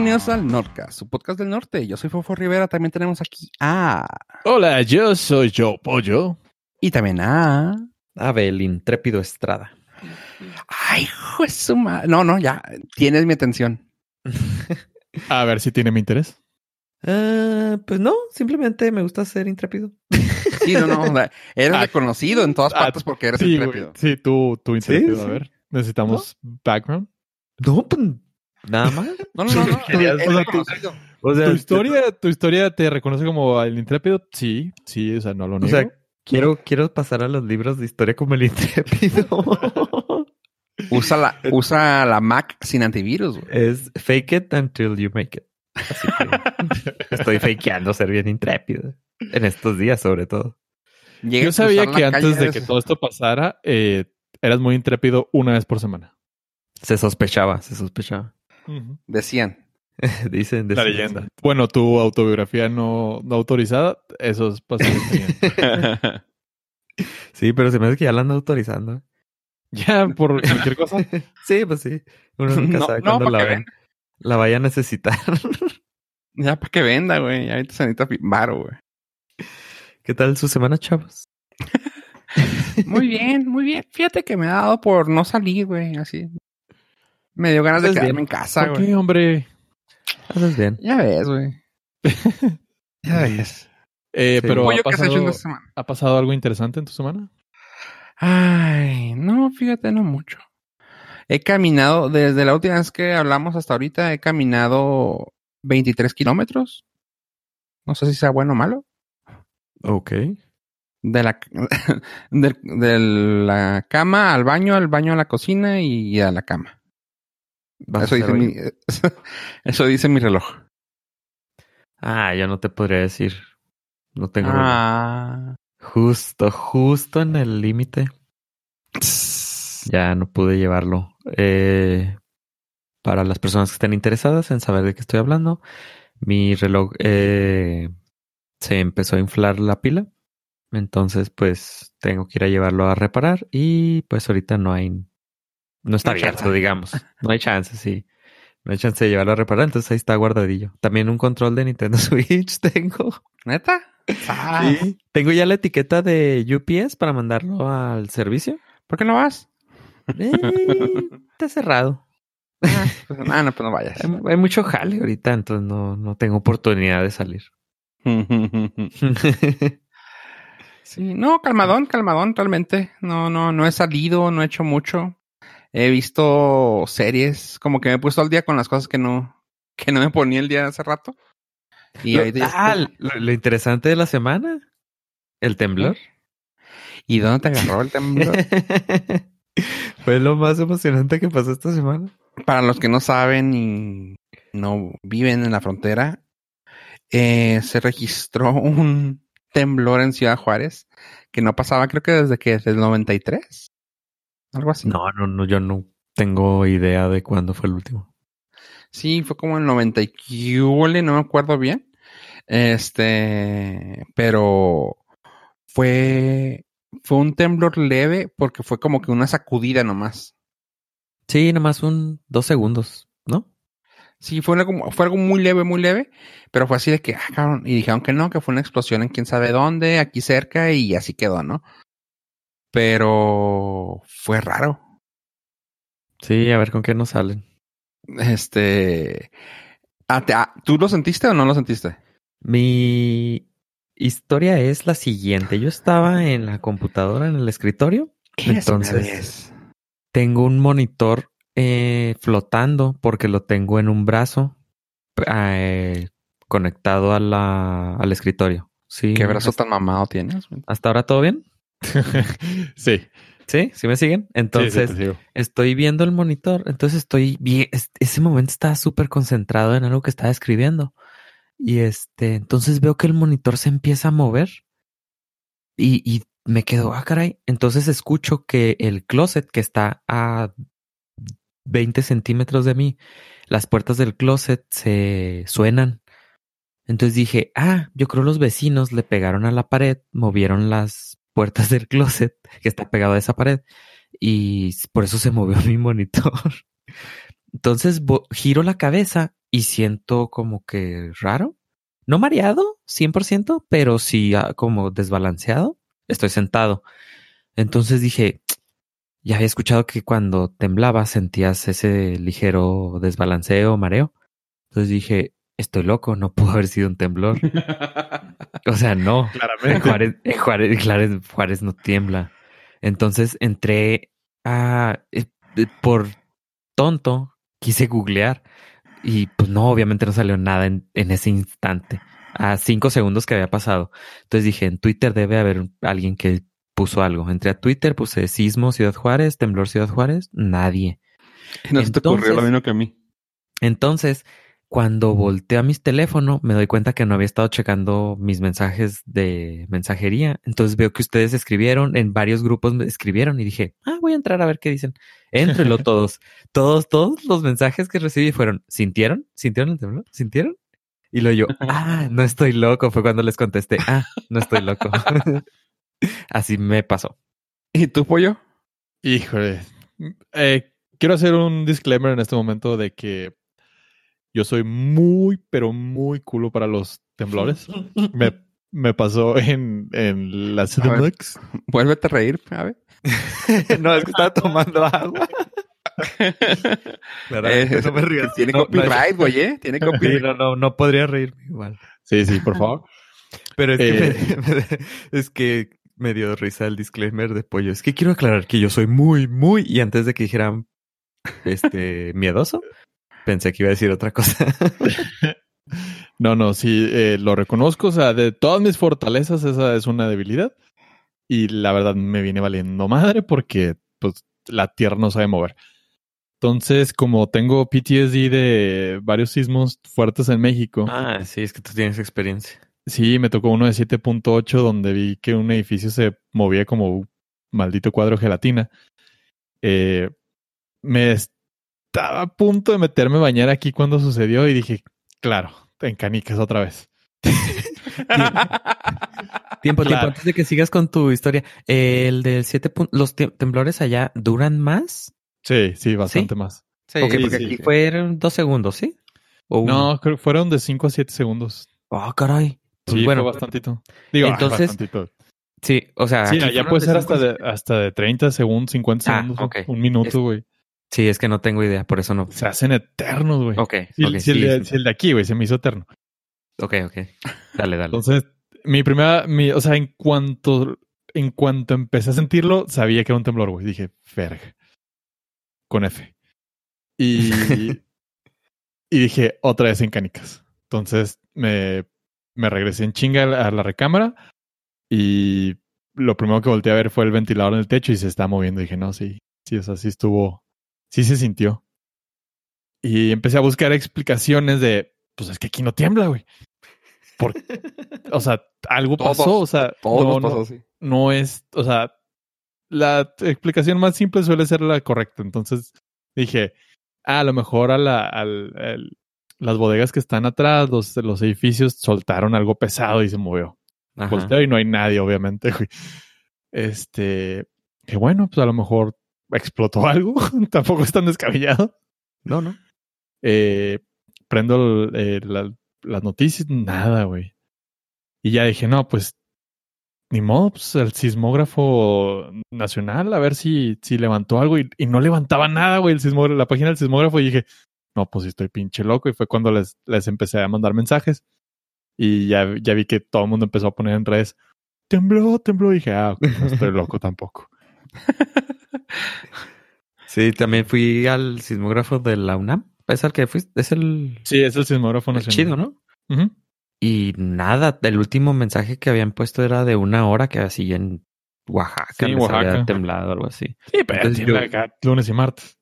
Bienvenidos al Nordcast, su podcast del norte. Yo soy Fofo Rivera. También tenemos aquí a. Hola, yo soy Joe Pollo. Y también a. Abel Intrépido Estrada. Ay, madre. No, no, ya. Tienes mi atención. A ver si tiene mi interés. Ah, pues no, simplemente me gusta ser intrépido. Sí, no, no. o sea, eres Ah, reconocido en todas ah, partes porque eres Sí, intrépido. Sí, tú, tú intrépido. Sí, A ver, necesitamos background. No, pues nada más. No, no, no. no. O sea. O ¿Tu historia, ¿Tu historia te reconoce como el intrépido? Sí, sí, o sea, no lo o niego. sea, quiero, quiero pasar a los libros de historia como el intrépido. Usa la, usa la Mac sin antivirus, güey. es fake it until you make it. Así que estoy fakeando ser bien intrépido. En estos días, sobre todo. Yo sabía que antes de que todo esto pasara, eh, eras muy intrépido una vez por semana. Se sospechaba, se sospechaba. Decían. Dicen, La dicen. leyenda. Bueno, tu autobiografía no, no autorizada, esos tenían. Sí, pero se me hace que ya la ando autorizando. Ya, por cualquier cosa. Sí, pues sí. Uno nunca No, sabe no, cuándo la, vean. la vaya a necesitar. Ya para que venda, güey. Ya ahorita se necesita varo, güey. ¿Qué tal su semana, chavos? Muy bien, muy bien. Fíjate que me ha dado por no salir, güey. Así. Me dio ganas de quedarme bien. en casa, ¿Por güey. qué, hombre? Haces bien. Ya ves, güey. ya ves. Eh, Sí. pero ha ¿qué has hecho en pasado, algo interesante en tu semana? Ay, no, fíjate, no mucho. He caminado, desde la última vez que hablamos hasta ahorita, he caminado 23 kilómetros. No sé si sea bueno o malo. Ok. De la, de, de la cama al baño, al baño a la cocina y a la cama. ¿Vas Eso dice, mi, hoy? eso dice mi reloj. Ah, yo no te podría decir. No tengo. reloj. Ah. Justo, justo en el límite. Ya no pude llevarlo. Eh, para las personas que estén interesadas en saber de qué estoy hablando, mi reloj eh, se empezó a inflar la pila. Entonces, pues tengo que ir a llevarlo a reparar y pues ahorita no hay, no está No abierto, chance. digamos. No hay chance, sí. No hay chance de llevarlo a reparar, entonces ahí está guardadillo. También un control de Nintendo Switch tengo. ¿Neta? Ah, Sí. Tengo ya la etiqueta de UPS para mandarlo al servicio. ¿Por qué no vas? Eh, está cerrado. Ah, pues, ah, no, pues no vayas. Hay, hay mucho jale ahorita, entonces no, no tengo oportunidad de salir. Sí, no, calmadón, calmadón, realmente. No, no, no he salido, no he hecho mucho. He visto series, como que me he puesto al día con las cosas que no, que no me ponía el día hace rato. Y Lo- ah, estoy- lo, lo interesante de la semana, el temblor. ¿Y dónde te agarró el temblor? Fue lo más emocionante que pasó esta semana. Para los que no saben y no viven en la frontera, eh, se registró un temblor en Ciudad Juárez que no pasaba, creo que desde que desde el 93. Algo así. No, no, no, yo no tengo idea de cuándo fue el último. Sí, fue como en el 90 y no me acuerdo bien. Este, pero fue, fue un temblor leve porque fue como que una sacudida nomás. Sí, nomás un dos segundos, ¿no? Sí, fue algo, fue algo muy leve, muy leve, pero fue así de que, ah, cabrón, y dijeron que no, que fue una explosión en quién sabe dónde, aquí cerca, y así quedó, ¿no? Pero fue raro. Sí, a ver con qué nos salen. Este, ah, te- ah, ¿tú lo sentiste o no lo sentiste? Mi historia es la siguiente. Yo estaba en la computadora, en el escritorio. Entonces, tengo un monitor eh, flotando porque lo tengo en un brazo eh, conectado a la, al escritorio. Sí. ¿Qué brazo hasta, tan mamado tienes? hasta ahora todo bien? sí. Sí, sí me siguen. Entonces, sí, sí, estoy viendo el monitor. Entonces estoy bien. es- Ese momento estaba súper concentrado en algo que estaba escribiendo. Y este, entonces veo que el monitor se empieza a mover. Y, y me quedo, ah, caray. Entonces escucho que el closet que está a 20 centímetros de mí, las puertas del closet se suenan. Entonces dije, ah, yo creo los vecinos le pegaron a la pared, movieron las puertas del closet que está pegado a esa pared y por eso se movió mi monitor. Entonces giro la cabeza y siento como que raro. No mareado, 100%, pero sí ah, como desbalanceado. Estoy sentado. Entonces dije, ya había escuchado que cuando temblaba sentías ese ligero desbalanceo, mareo. Entonces dije, estoy loco, no pudo haber sido un temblor. o sea, no. Claramente. Juárez, Juárez, Juárez, Juárez no tiembla. Entonces entré a, eh, por tonto, quise googlear y pues no, obviamente no salió nada en, en ese instante, a cinco segundos que había pasado. Entonces dije, en Twitter debe haber alguien que puso algo. Entré a Twitter, puse sismo Ciudad Juárez, temblor Ciudad Juárez, nadie. No se te ocurrió lo mismo que a mí. Entonces, cuando volteo a mis teléfono, me doy cuenta que no había estado checando mis mensajes de mensajería. Entonces veo que ustedes escribieron, en varios grupos me escribieron y dije, ah, voy a entrar a ver qué dicen. Éntrelo todos. todos, todos los mensajes que recibí fueron, ¿sintieron? ¿Sintieron el temblor? ¿Sintieron? Y lo yo, ah, no estoy loco. Fue cuando les contesté, ah, no estoy loco. Así me pasó. ¿Y tú, pollo? Híjole. Eh, quiero hacer un disclaimer en este momento de que yo soy muy, pero muy culo para los temblores. Me, me pasó en, en la. CDMX. Vuélvete a reír, a ver. no, es que estaba tomando agua. Eh, no me rías. Tiene No, copyright, güey, ¿eh? Tiene Sí, copyright. no, no, no podría reírme igual. Sí, sí, por favor. Pero es, que Eh. me, me- es que me dio risa el disclaimer de pollo. Es que quiero aclarar que yo soy muy, muy, y antes de que dijeran este miedoso, pensé que iba a decir otra cosa. No, no, sí, eh, lo reconozco. O sea, de todas mis fortalezas, esa es una debilidad. Y la verdad me viene valiendo madre porque, pues, la tierra no sabe mover. Entonces, como tengo PTSD de varios sismos fuertes en México, ah, sí, es que tú tienes experiencia. sí, me tocó uno de 7.8 donde vi que un edificio se movía como un maldito cuadro de gelatina. Eh, me estaba a punto de meterme a bañar aquí cuando sucedió y dije, claro, en canicas otra vez. Tiempo, Claro. tiempo, antes de que sigas con tu historia. El del 7 pun- los te- temblores allá duran más. Sí, sí, bastante más. Sí, porque sí. aquí fueron dos segundos, ¿sí? O. No, creo que fueron de 5 a 7 segundos. Ah, caray. Pues Sí, bueno, fue bastantito. Digo, ah, entonces- bastantito. sí, o sea. Sí, ya puede de ser hasta de, hasta de 30 segundos, 50 Ah, segundos, un minuto, güey. Sí, es que no tengo idea, por eso no. Se hacen eternos, güey. Ok, Sí, ok, sí, el, sí, de, el aquí, güey, se me hizo eterno. ok, ok. Dale, dale. Entonces, mi primera, mi, o sea, en cuanto, en cuanto empecé a sentirlo, sabía que era un temblor, güey. Dije, verga. Con F. Y, y dije, otra vez en canicas. Entonces, me, me regresé en chinga a la, a la recámara y lo primero que volteé a ver fue el ventilador en el techo y se está moviendo. dije, no, sí, sí, o sea, sí estuvo, sí se sintió. Y empecé a buscar explicaciones de, pues es que aquí no tiembla, güey. Por, o sea, algo Todos, pasó, o sea, Todo no, pasó no, no es, o sea, la explicación más simple suele ser la correcta. Entonces dije, ah, a lo mejor a la, al, al- las bodegas que están atrás, los, los edificios soltaron algo pesado y se movió. Volteo y no hay nadie, obviamente, güey. Este, que bueno, pues a lo mejor explotó algo. Tampoco es tan descabellado. No, no. Eh, prendo el- eh, la- las noticias, nada, güey. Y ya dije, no, pues ni modo, pues el sismógrafo nacional, a ver si, si levantó algo y, y no levantaba nada, güey, el sismógrafo, la página del sismógrafo y dije, no, pues estoy pinche loco y fue cuando les, les empecé a mandar mensajes y ya, ya vi que todo el mundo empezó a poner en redes, tembló, tembló y dije, ah, no estoy loco tampoco. Sí, también fui al sismógrafo de la UNAM. Es el que fuiste, es el, Sí, es el sismógrafo nacional. chido, ¿no? Y nada, el último mensaje que habían puesto era de una hora que así en Oaxaca, Sí, les Oaxaca. había temblado algo así. Sí, pero Entonces yo- acá lunes y martes.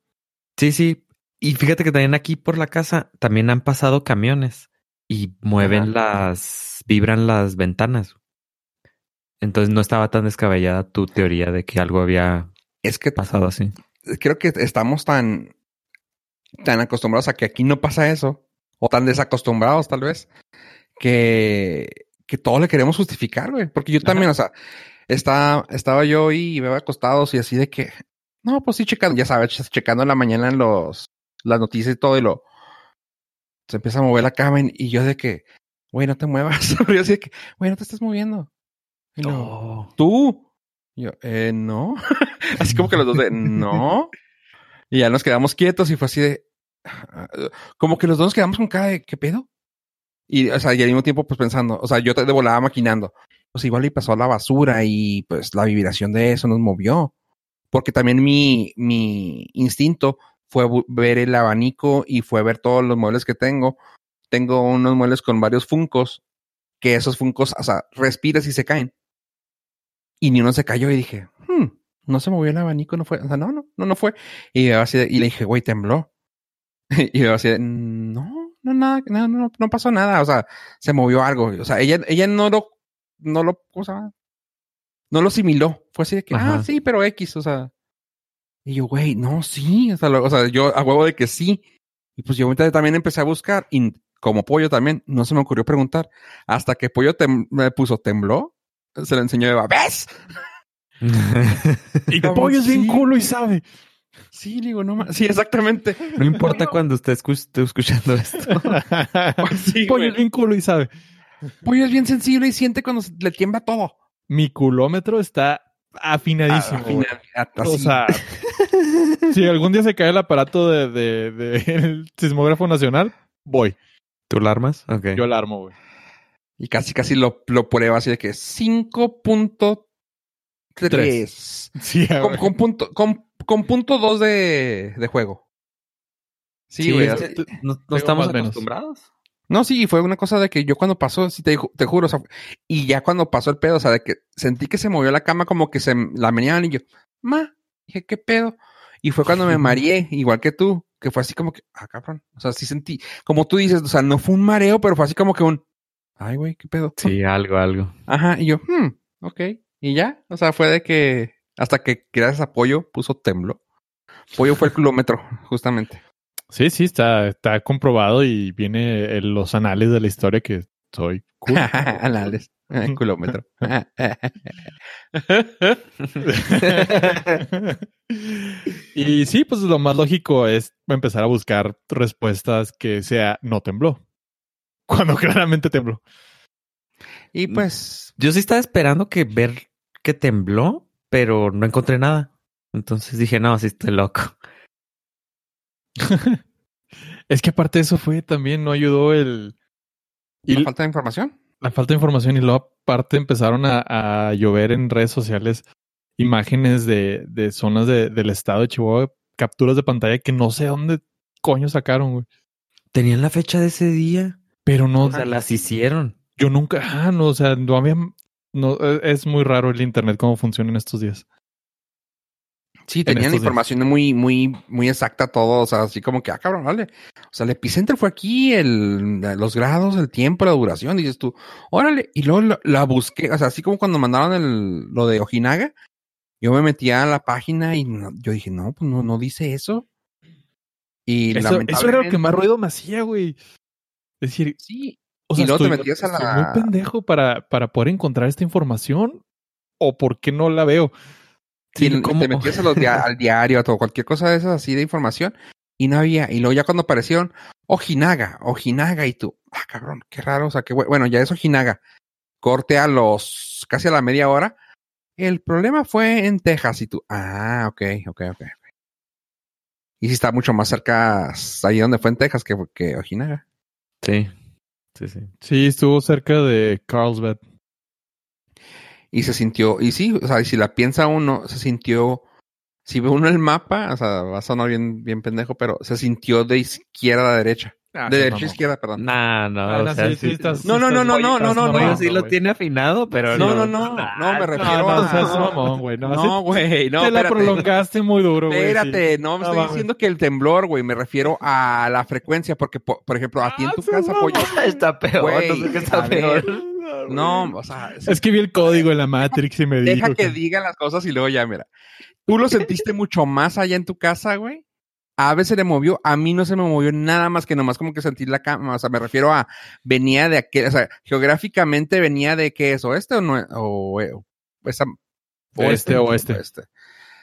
Sí, sí. Y fíjate que también aquí por la casa también han pasado camiones y mueven las, vibran las ventanas. Entonces no estaba tan descabellada tu teoría de que algo había Es que pasado así. creo que estamos tan, tan acostumbrados a que aquí no pasa eso, o tan desacostumbrados tal vez, que, que todo le queremos justificar, güey. Porque yo también, o sea, está, estaba yo y me había acostados y así de que, no, pues sí, checando, ya sabes, checando en la mañana en los, las noticias y todo, y lo, se empieza a mover la cama y yo de que, güey, no te muevas. Yo así de que, güey, no te estás moviendo. Y luego, Oh. ¿Tú? Y yo, eh, no. así como que los dos de, no. Y ya nos quedamos quietos y fue así de, como que los dos nos quedamos con cara de, ¿qué pedo? Y, o sea, y al mismo tiempo, pues pensando, o sea, yo de volada maquinando, pues igual y pasó a la basura y pues la vibración de eso nos movió. Porque también mi, mi instinto fue ver el abanico y fue ver todos los muebles que tengo. Tengo unos muebles con varios funcos, que esos funcos, o sea, respiras y se caen. Y ni uno se cayó y dije, hmm, no se movió el abanico, no fue, o sea, no, no, no, no fue. Y, así de- y le dije, güey, tembló. y yo así, de, no, no, nada, no, no, no pasó nada, o sea, se movió algo. O sea, ella, ella no lo, no lo, ¿cómo se llama? No lo asimiló. Fue así de que, Ajá. ah, sí, pero X, o sea. Y yo, güey, no, sí, o sea, lo- o sea, yo a huevo de que sí. Y pues yo también empecé a buscar y como pollo también, no se me ocurrió preguntar. Hasta que pollo tem- me puso tembló, se lo enseñó Eva, ¿ves? Y Cabrón, pollo es bien sí. culo y sabe. Sí, digo, no ma- Sí, exactamente. no importa cuando esté escu- esté escuchando esto. Sí, pollo güey. es bien culo y sabe. Pollo es bien sensible y siente cuando se- le tiembla todo. Mi culómetro está afinadísimo. Ah, O sea, si algún día se cae el aparato de, de, de- el sismógrafo nacional, voy. ¿Tú la armas? Yo la armo, güey. Y casi, casi lo, lo prueba así de que 5.3. Sí, Con, con punto, con, con punto 2 de, de juego. Sí, Sí, güey. es no, estamos menos. acostumbrados. No, sí, y fue una cosa de que yo cuando pasó, sí, te, te juro, o sea, y ya cuando pasó el pedo, o sea, de que sentí que se movió la cama como que se la meneaban y yo, ma, dije, ¿qué pedo? Y fue cuando me mareé, igual que tú, que fue así como que, ah, cabrón, o sea, sí sentí, como tú dices, o sea, no fue un mareo, pero fue así como que un, ay, güey, ¿qué pedo? Sí, algo, algo. Ajá, y yo, hmm, ok, y ya, o sea, fue de que, hasta que gracias a Pollo puso tembló. Pollo fue el kilómetro, justamente. Sí, sí, está, está comprobado y viene en los anales de la historia que soy cool. Anales, kilómetro. y sí, pues lo más lógico es empezar a buscar respuestas que sea no tembló. Cuando claramente tembló. y pues, Yo sí estaba esperando que ver que tembló, pero no encontré nada. Entonces dije, no, sí estoy loco. Es que aparte de eso fue también, no ayudó el... ¿y Y la falta de información? la falta de información y luego aparte empezaron a, a llover en redes sociales imágenes de, de zonas de- del estado de Chihuahua, capturas de pantalla que no sé dónde coño sacaron, güey. Tenían la fecha de ese día. Pero no, O sea, las hicieron. yo nunca, ah, no, o sea, no había, no, e- es muy raro el internet cómo funciona en estos días. Sí, en tenían días. información muy, muy, muy exacta todo, o sea, así como que, ah, cabrón, vale. O sea, el epicentro fue aquí, el, los grados, el tiempo, la duración, dices tú, órale, y luego la, la busqué, o sea, así como cuando mandaron el, lo de Ojinaga, yo me metía a la página y no- yo dije, no, pues no, no dice eso. Y Eso, eso era lo lamentablemente- que más ruido me hacía, güey. Es decir, Sí, o sea, Y luego te estoy, metías a estoy la- muy pendejo para, para poder encontrar esta información o por qué no la veo. Sí, y ¿cómo? te metías a los dia- al diario, a todo, cualquier cosa de esas así de información, y no había. Y luego ya cuando aparecieron, Ojinaga, Ojinaga, y tú, ah, cabrón, qué raro, o sea, que bueno, ya es Ojinaga. Corte a los, casi a la media hora. El problema fue en Texas, y tú, ah, ok, ok, ok. Y sí está mucho más cerca, ahí donde fue en Texas, que, que Ojinaga. Sí. Sí, sí. Sí, estuvo cerca de Carlsbad. Y se sintió, y sí, o sea, y si la piensa uno, se sintió, si ve uno el mapa, o sea, va a sonar bien, bien pendejo, pero se sintió de izquierda a derecha. Ah, de derecha a izquierda, perdón. Nah, no, Ah, o no, sea, sí, sí, estás- No, no, no, no, no, estás no, no, sí lo tiene afinado, pero No, no. no, no, no, me No, refiero no, a... mamón, güey. No, No, güey, no, te la prolongaste muy duro, güey. sí. Espérate, no, me No estoy diciendo que el temblor, güey, me refiero a la frecuencia, porque, po- por, ejemplo, a ti en Ah, tu casa, no, pollo, Está peor, Güey, no sé qué a está ver. peor. no, o sea, es- Es que vi el código en la Matrix y me dijo. deja que digan las cosas y luego ya, mira. Tú lo sentiste mucho más allá en tu casa, güey. A veces se le movió, a mí no se me movió nada más que nomás como que sentí la cama, o sea, me refiero a, venía de aquel, o sea, geográficamente venía de qué es, oeste o no, o, o- esa, Oeste, oeste.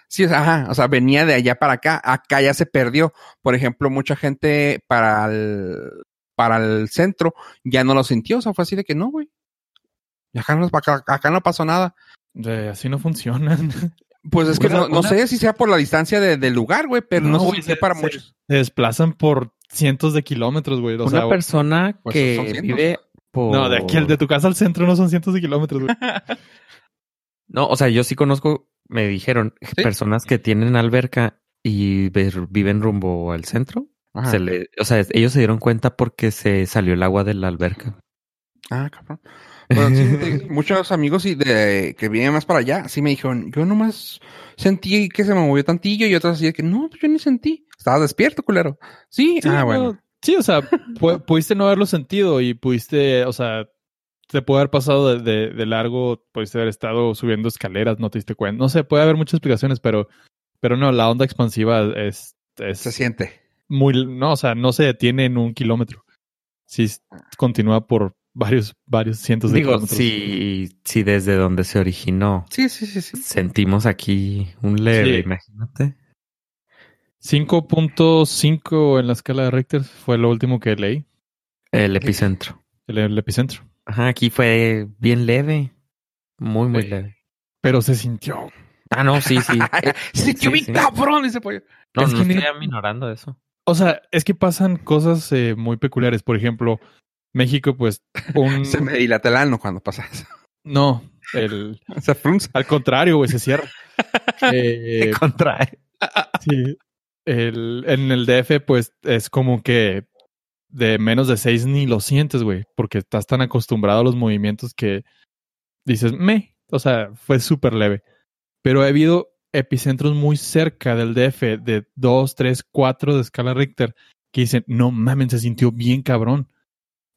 Sí, o sea, ajá, o sea, venía de allá para acá, acá ya se perdió. Por ejemplo, mucha gente para el, para el centro, ya no lo sintió. O sea, fue así de que no, güey. Acá no, acá, acá no pasó nada. De- así no funcionan. Pues es que Una- no, no una- sé si sea por la distancia de- del lugar, güey, pero no, No, sé si sea para se- muchos. Se desplazan por cientos de kilómetros, güey. O Una sea, persona pues, que vive por... no, de aquí al de tu casa al centro no son cientos de kilómetros, güey. No, o sea, yo sí conozco, me dijeron, personas que tienen alberca y viven rumbo al centro. Ajá. Se le, o sea, ellos se dieron cuenta porque se salió el agua de la alberca. Ah, cabrón. Bueno, sí, de- muchos amigos y de, que vienen más para allá, sí me dijeron, yo nomás sentí que se me movió tantillo y otros así de que no, pues yo ni sentí. Estabas despierto, culero. Sí, Sí, ah, no, bueno. Sí, o sea, pu- pudiste no haberlo sentido y pudiste, o sea, te puede haber pasado de, de- de largo, pudiste haber estado subiendo escaleras, no te diste cuenta. No sé, puede haber muchas explicaciones, pero, pero no, la onda expansiva es, es Se siente. muy, no, o sea, no se detiene en un kilómetro. Sí, continúa por varios, varios cientos de Digo, kilómetros. si, si desde donde se originó Sí, sí, sí, sí. sentimos aquí un leve, Sí. imagínate. 5.5 en la escala de Richter fue lo último que leí, El epicentro. el, el epicentro. Ajá, aquí fue bien leve. Muy, muy Sí. leve. Pero se sintió. Ah, no, sí, sí. Sí, sí, bien sí. cabrón ese pollo. No, Es no que ni- estoy aminorando eso. O sea, es que pasan cosas eh, muy peculiares. Por ejemplo, México, pues, un... Se me dilata el ano cuando pasa eso. No, el... Se frunce. al contrario, güey, se cierra. Eh, Se contrae. sí. El, en el DF, pues, es como que de menos de seis ni lo sientes, güey, porque estás tan acostumbrado a los movimientos que dices, me, o sea, fue súper leve. Pero ha habido epicentros muy cerca del DF de 2, 3, 4 de escala Richter que dicen, no mames, se sintió bien cabrón.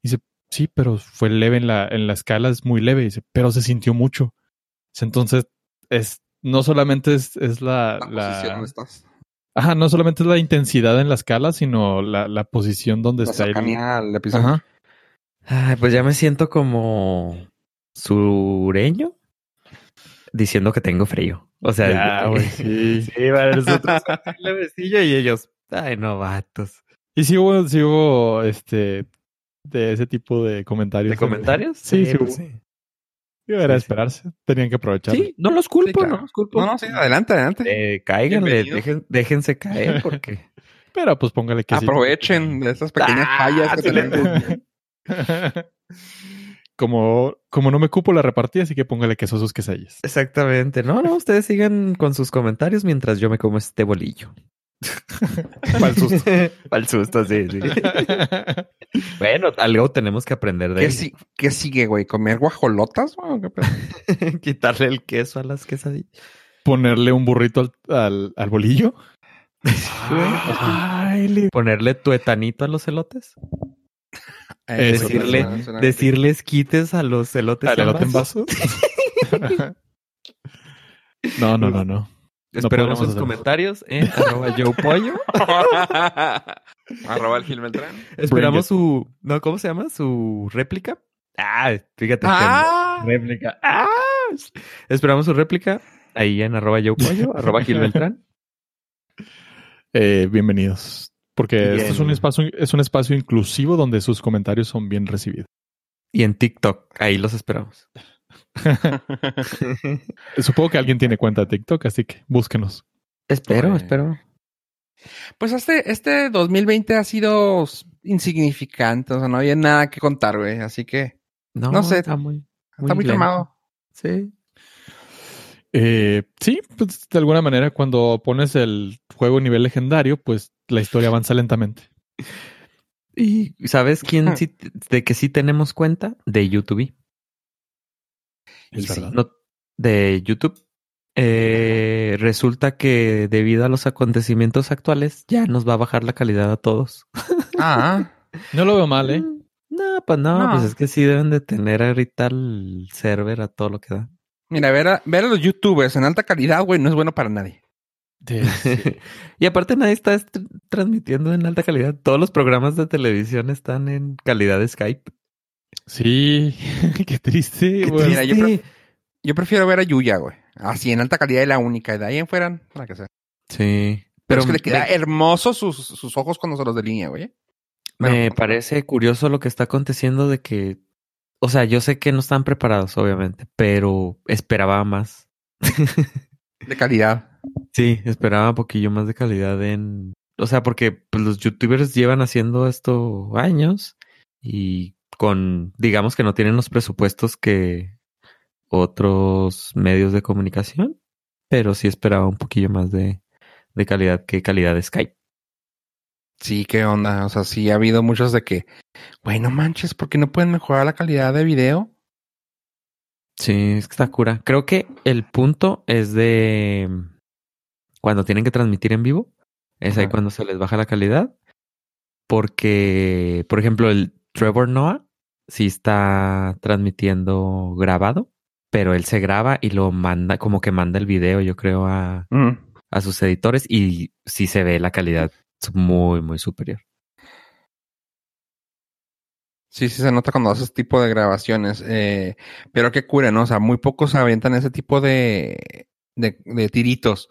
Dice, sí, pero fue leve en la, en la escala, es muy leve. Dice, pero se sintió mucho. Dice, Entonces, es, no solamente es, es la, La, la- posición donde estás. ajá, no solamente es la intensidad en la escala, sino la, la posición donde La está el, episodio. ajá. Ay, pues ya me siento como sureño diciendo que tengo frío. O sea, Ya, güey, sí. sí, para nosotros levecillo y ellos, ay, novatos. Y sí hubo, sí hubo, este, de ese tipo de comentarios. ¿De comentarios? Sí, sí, pues. Era sí. esperarse. Tenían que aprovechar. Sí, no los culpo, Sí, claro. no los culpo. No, no, sí, adelante, adelante. Eh, cáiganle, dejen- déjense caer porque Pero pues póngale que sí. Aprovechen de estas pequeñas Ah, fallas que tenemos. como, como no me cupo la repartí, así que póngale queso a sus quesadillas. Exactamente. No, no, ustedes sigan con sus comentarios mientras yo me como este bolillo. Pa'l susto. Para el susto, sí, sí. bueno, algo tenemos que aprender de ¿Qué, él. si- ¿Qué sigue, güey? ¿Comer guajolotas? Quitarle el queso a las quesadillas. Ponerle un burrito al, al, al bolillo. Ay, le- Ponerle tuetanito a los elotes. Eh, Eso, Decirle, suena- suena- decirles quites a los elotes. ¿Al en elote en vaso. vaso? no, no, no, no. Esperamos sus hacer. comentarios en arroba yo pollo. Arroba el Gil Beltrán. Esperamos su. No, ¿cómo se llama? Su réplica. Ah, fíjate. que- Ah, réplica. Ah. Esperamos su réplica ahí en arroba yo pollo, arroba Gil Beltrán. Eh, bienvenidos. Porque Bien. esto es un espacio, es un espacio inclusivo donde sus comentarios son bien recibidos. Y en TikTok, ahí los esperamos. Supongo que alguien tiene cuenta de TikTok, así que búsquenos. espero, Pues- espero. Pues este, este 2020 ha sido insignificante, o sea, no había nada que contar, güey, así que No, No sé. Está muy, está muy quemado. Sí. Eh, sí, pues de alguna manera cuando pones el juego a nivel legendario, pues la historia avanza lentamente. ¿Y sabes quién sí, de que sí tenemos cuenta? De YouTube. Es Y sí. verdad. No, de YouTube. Eh, resulta que debido a los acontecimientos actuales ya nos va a bajar la calidad a todos. Ah, No lo veo mal, ¿eh? Mm, No, pues no, No. pues es que sí deben de tener ahorita el server a todo lo que da. mira, ver a, ver a los youtubers en alta calidad, güey, no es bueno para nadie. y aparte nadie está est- transmitiendo en alta calidad. Todos los programas de televisión están en calidad de Skype. Sí, qué triste. Qué güey. Mira, yo prefiero ver a Yuya, güey. Así, en alta calidad y la única. Y de ahí en fuera, para que sea. Sí. Pero es que le queda hermoso sus, sus ojos cuando se los delinea, güey. Me parece curioso lo que está aconteciendo de que, o sea, yo sé que no están preparados, obviamente, pero esperaba más. de calidad. Sí, esperaba un poquillo más de calidad en, o sea, porque pues, los youtubers llevan haciendo esto años y con, digamos que no tienen los presupuestos que otros medios de comunicación, pero sí esperaba un poquillo más de, de calidad que calidad de Skype. Sí, qué onda. O sea, sí ha habido muchos de que, bueno, manches, ¿por qué no pueden mejorar la calidad de video? Sí, es que está cura. Creo que el punto es de cuando tienen que transmitir en vivo. Es ahí cuando se les baja la calidad. Porque, por ejemplo, el Trevor Noah sí está transmitiendo grabado, pero él se graba y lo manda, como que manda el video, yo creo, a, mm. a sus editores y sí se ve la calidad muy, muy superior. Sí, sí se nota cuando haces tipo de grabaciones. Eh, pero qué cura, ¿no? O sea, muy pocos avientan ese tipo de, de, de tiritos.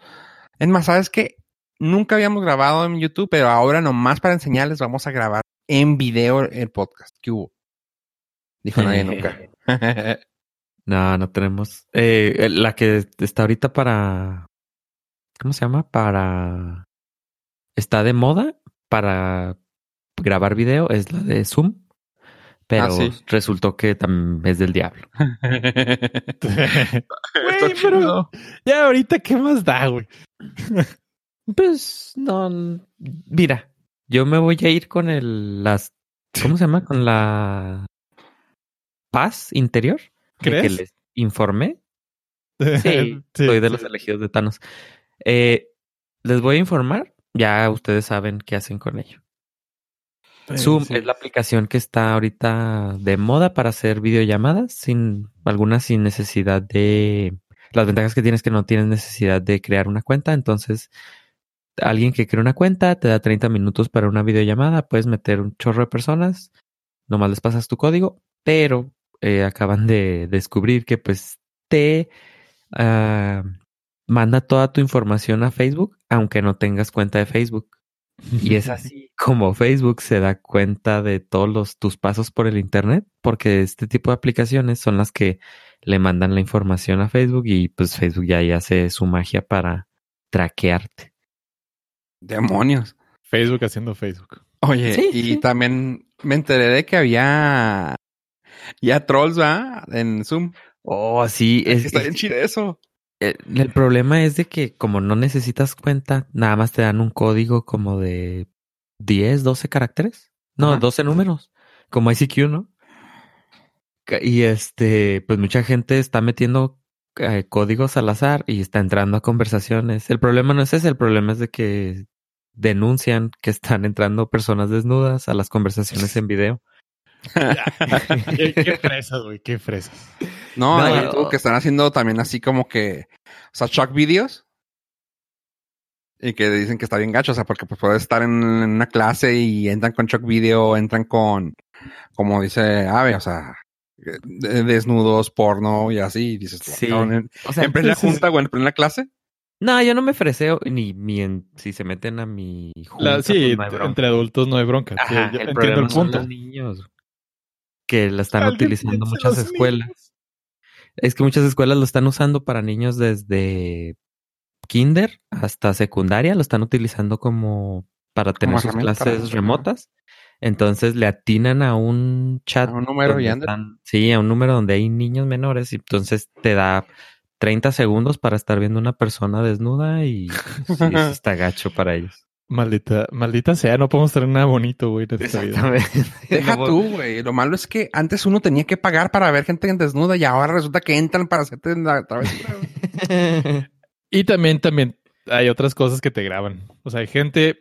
Es más, ¿sabes qué? Nunca habíamos grabado en YouTube, pero ahora nomás para enseñarles vamos a grabar en video el podcast. ¿Qué hubo? Dijo nadie nunca. no, no tenemos. Eh, la que está ahorita para. ¿Cómo se llama? Para. Está de moda para grabar video es la de Zoom. Pero ah, resultó que también es del diablo. Güey, pero ya ahorita, ¿qué más da, güey? Pues no, mira, yo me voy a ir con el, las, ¿cómo se llama? Con la paz interior. ¿Crees? que les informé. Sí, soy de los elegidos de Thanos. Eh, les voy a informar, ya ustedes saben qué hacen con ello. Zoom es la aplicación que está ahorita de moda para hacer videollamadas, sin algunas sin necesidad de las ventajas que tienes que no tienes necesidad de crear una cuenta, entonces alguien que crea una cuenta te da 30 minutos para una videollamada, puedes meter un chorro de personas, nomás les pasas tu código, pero eh, acaban de descubrir que pues te ah, manda toda tu información a Facebook, aunque no tengas cuenta de Facebook. Y es así como Facebook se da cuenta de todos los, tus pasos por el Internet, porque este tipo de aplicaciones son las que le mandan la información a Facebook y pues Facebook ya hace su magia para traquearte. Demonios. Facebook haciendo Facebook. Oye, y también me enteré de que había ya trolls, ¿va? En Zoom. Oh, sí. Es, está bien chido eso. El, problema es de que como no necesitas cuenta, nada más te dan un código como de 10, 12 caracteres. No, 12 números. Como ICQ, ¿no? Y este, pues mucha gente está metiendo eh, códigos al azar y está entrando a conversaciones. El problema no es ese, el problema es de que denuncian que están entrando personas desnudas a las conversaciones en video. ¿Qué, fresas, güey, qué fresas. No, no que están haciendo también así como que, o sea, shock videos. Y que dicen que está bien gacho, o sea, porque pues puedes estar en una clase y entran con shock video, entran con, como dice Ave, o sea, desnudos, porno y así. Y dices, sí. en, o sea, en plena junta o en plena clase. No, yo no me freseo ni, ni en, si se meten a mi junta. sí, pues, entre adultos no hay bronca. yo el entiendo el punto. Son niños que la están utilizando muchas escuelas. Es que muchas escuelas lo están usando para niños desde kinder hasta secundaria, lo están utilizando como para tener sus clases remotas. Entonces le atinan a un chat. A un número y Sí, a un número donde hay niños menores. Y entonces te da 30 segundos para estar viendo una persona desnuda y sí, está gacho para ellos. Maldita, maldita sea, no podemos tener nada bonito, güey, Deja tú, güey. Lo malo es que antes uno tenía que pagar para ver gente desnuda y ahora resulta que entran para hacerte la travesura. y también, también hay otras cosas que te graban. O sea, hay gente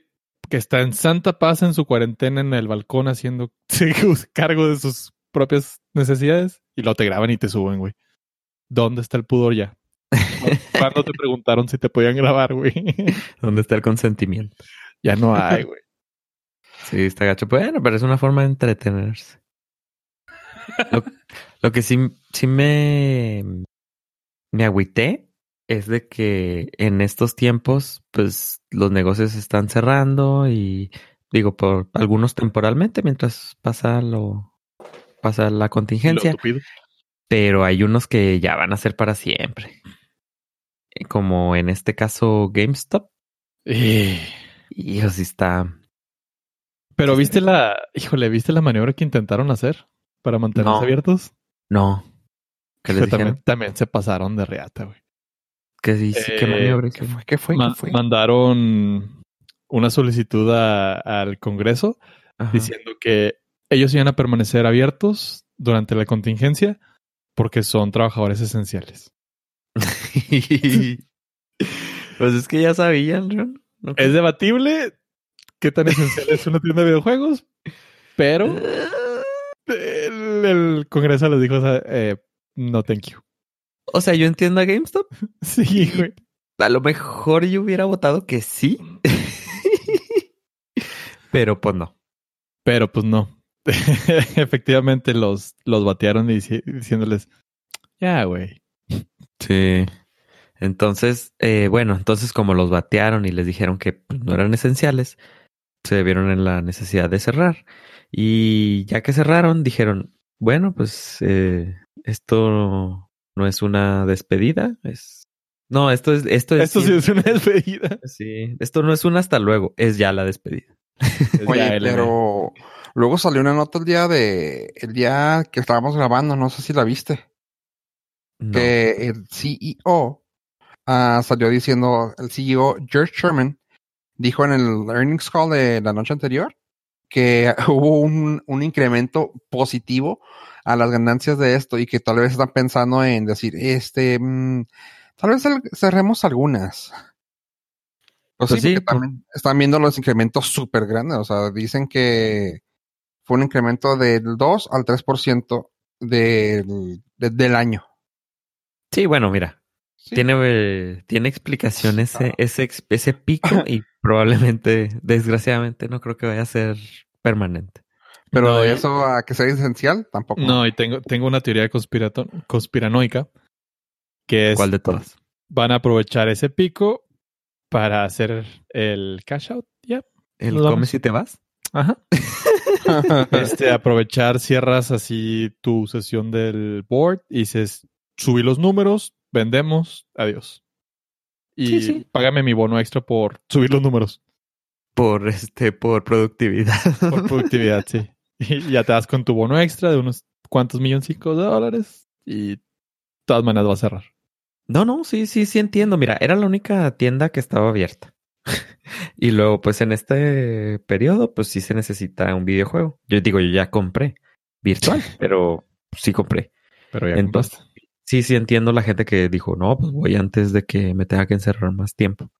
que está en santa paz en su cuarentena en el balcón haciendo cargo de sus propias necesidades y lo te graban y te suben, güey. ¿Dónde está el pudor ya? ¿Cuándo te preguntaron si te podían grabar, güey? ¿Dónde está el consentimiento? Ya no hay, güey. Sí, está gacho. Bueno, pero es una forma de entretenerse. Lo, que sí, sí me, me agüité es de que en estos tiempos, pues los negocios están cerrando y Digo, por algunos temporalmente mientras pasa lo pasa la contingencia, pero hay unos que ya van a ser para siempre. Como en este caso GameStop. Eh, Y eso sí está. Pero viste la, híjole, ¿viste la maniobra que intentaron hacer para mantenerse No. abiertos? No. ¿Qué les también, también se pasaron de reata, güey. ¿Qué dice? ¿Qué Eh, maniobra ¿Qué fue? ¿Qué fue? Ma- ¿Qué fue? mandaron una solicitud a- al Congreso Ajá. diciendo que ellos iban a permanecer abiertos durante la contingencia porque son trabajadores esenciales. pues es que ya sabían, ¿no? ¿No? Es debatible qué tan esencial es una tienda de videojuegos, pero el, el Congreso les dijo, eh, no, thank you. O sea, yo entiendo a GameStop. Sí, güey. A lo mejor yo hubiera votado que sí. Pero pues no. Pero pues no. Efectivamente los, los batearon dici- diciéndoles, ya, güey. Sí. Entonces, eh, bueno, entonces como los batearon y les dijeron que pues, no eran esenciales, se vieron en la necesidad de cerrar. Y ya que cerraron, dijeron, bueno, pues eh, esto no es una despedida, es... No, esto es... Esto es, Esto sí es una despedida. sí, esto no es un hasta luego, es ya la despedida. Oye, Ya, LM. pero luego salió una nota el día de el día que estábamos grabando, no sé si la viste, No. que el CEO ah, salió diciendo, el CEO George Sherman dijo en el earnings call de la noche anterior que hubo un, un incremento positivo a las ganancias de esto y que tal vez están pensando en decir, este, mm, tal vez cerremos algunas. Pues, Pues sí, también están viendo los incrementos súper grandes. O sea, dicen que fue un incremento del 2 al 3% del, de- del año. Sí, bueno, mira, Sí. tiene, eh, tiene explicación ese, ese, ex- ese pico y probablemente, desgraciadamente, no creo que vaya a ser permanente. Pero No, de eso a que sea esencial, tampoco. No, y tengo, tengo una teoría conspiranoica que es ¿Cuál de todas? van a aprovechar ese pico para hacer el cash out. Ya. ¿El come si te vas? Ajá. Este, aprovechar, cierras así tu sesión del board y dices, subí los números, vendemos, adiós. Y Sí, sí. págame mi bono extra por subir los números, Por este, por productividad. por productividad, sí. Y ya te das con tu bono extra de unos cuantos milloncicos de dólares y de todas maneras va a cerrar. No, no, sí, sí, sí entiendo. Mira, era la única tienda que estaba abierta. y luego, pues en este periodo, pues sí se necesita un videojuego. Yo digo, yo ya compré virtual, pero sí compré. Pero ya Entonces, compraste. Sí, sí entiendo la gente que dijo, no, pues voy antes de que me tenga que encerrar más tiempo.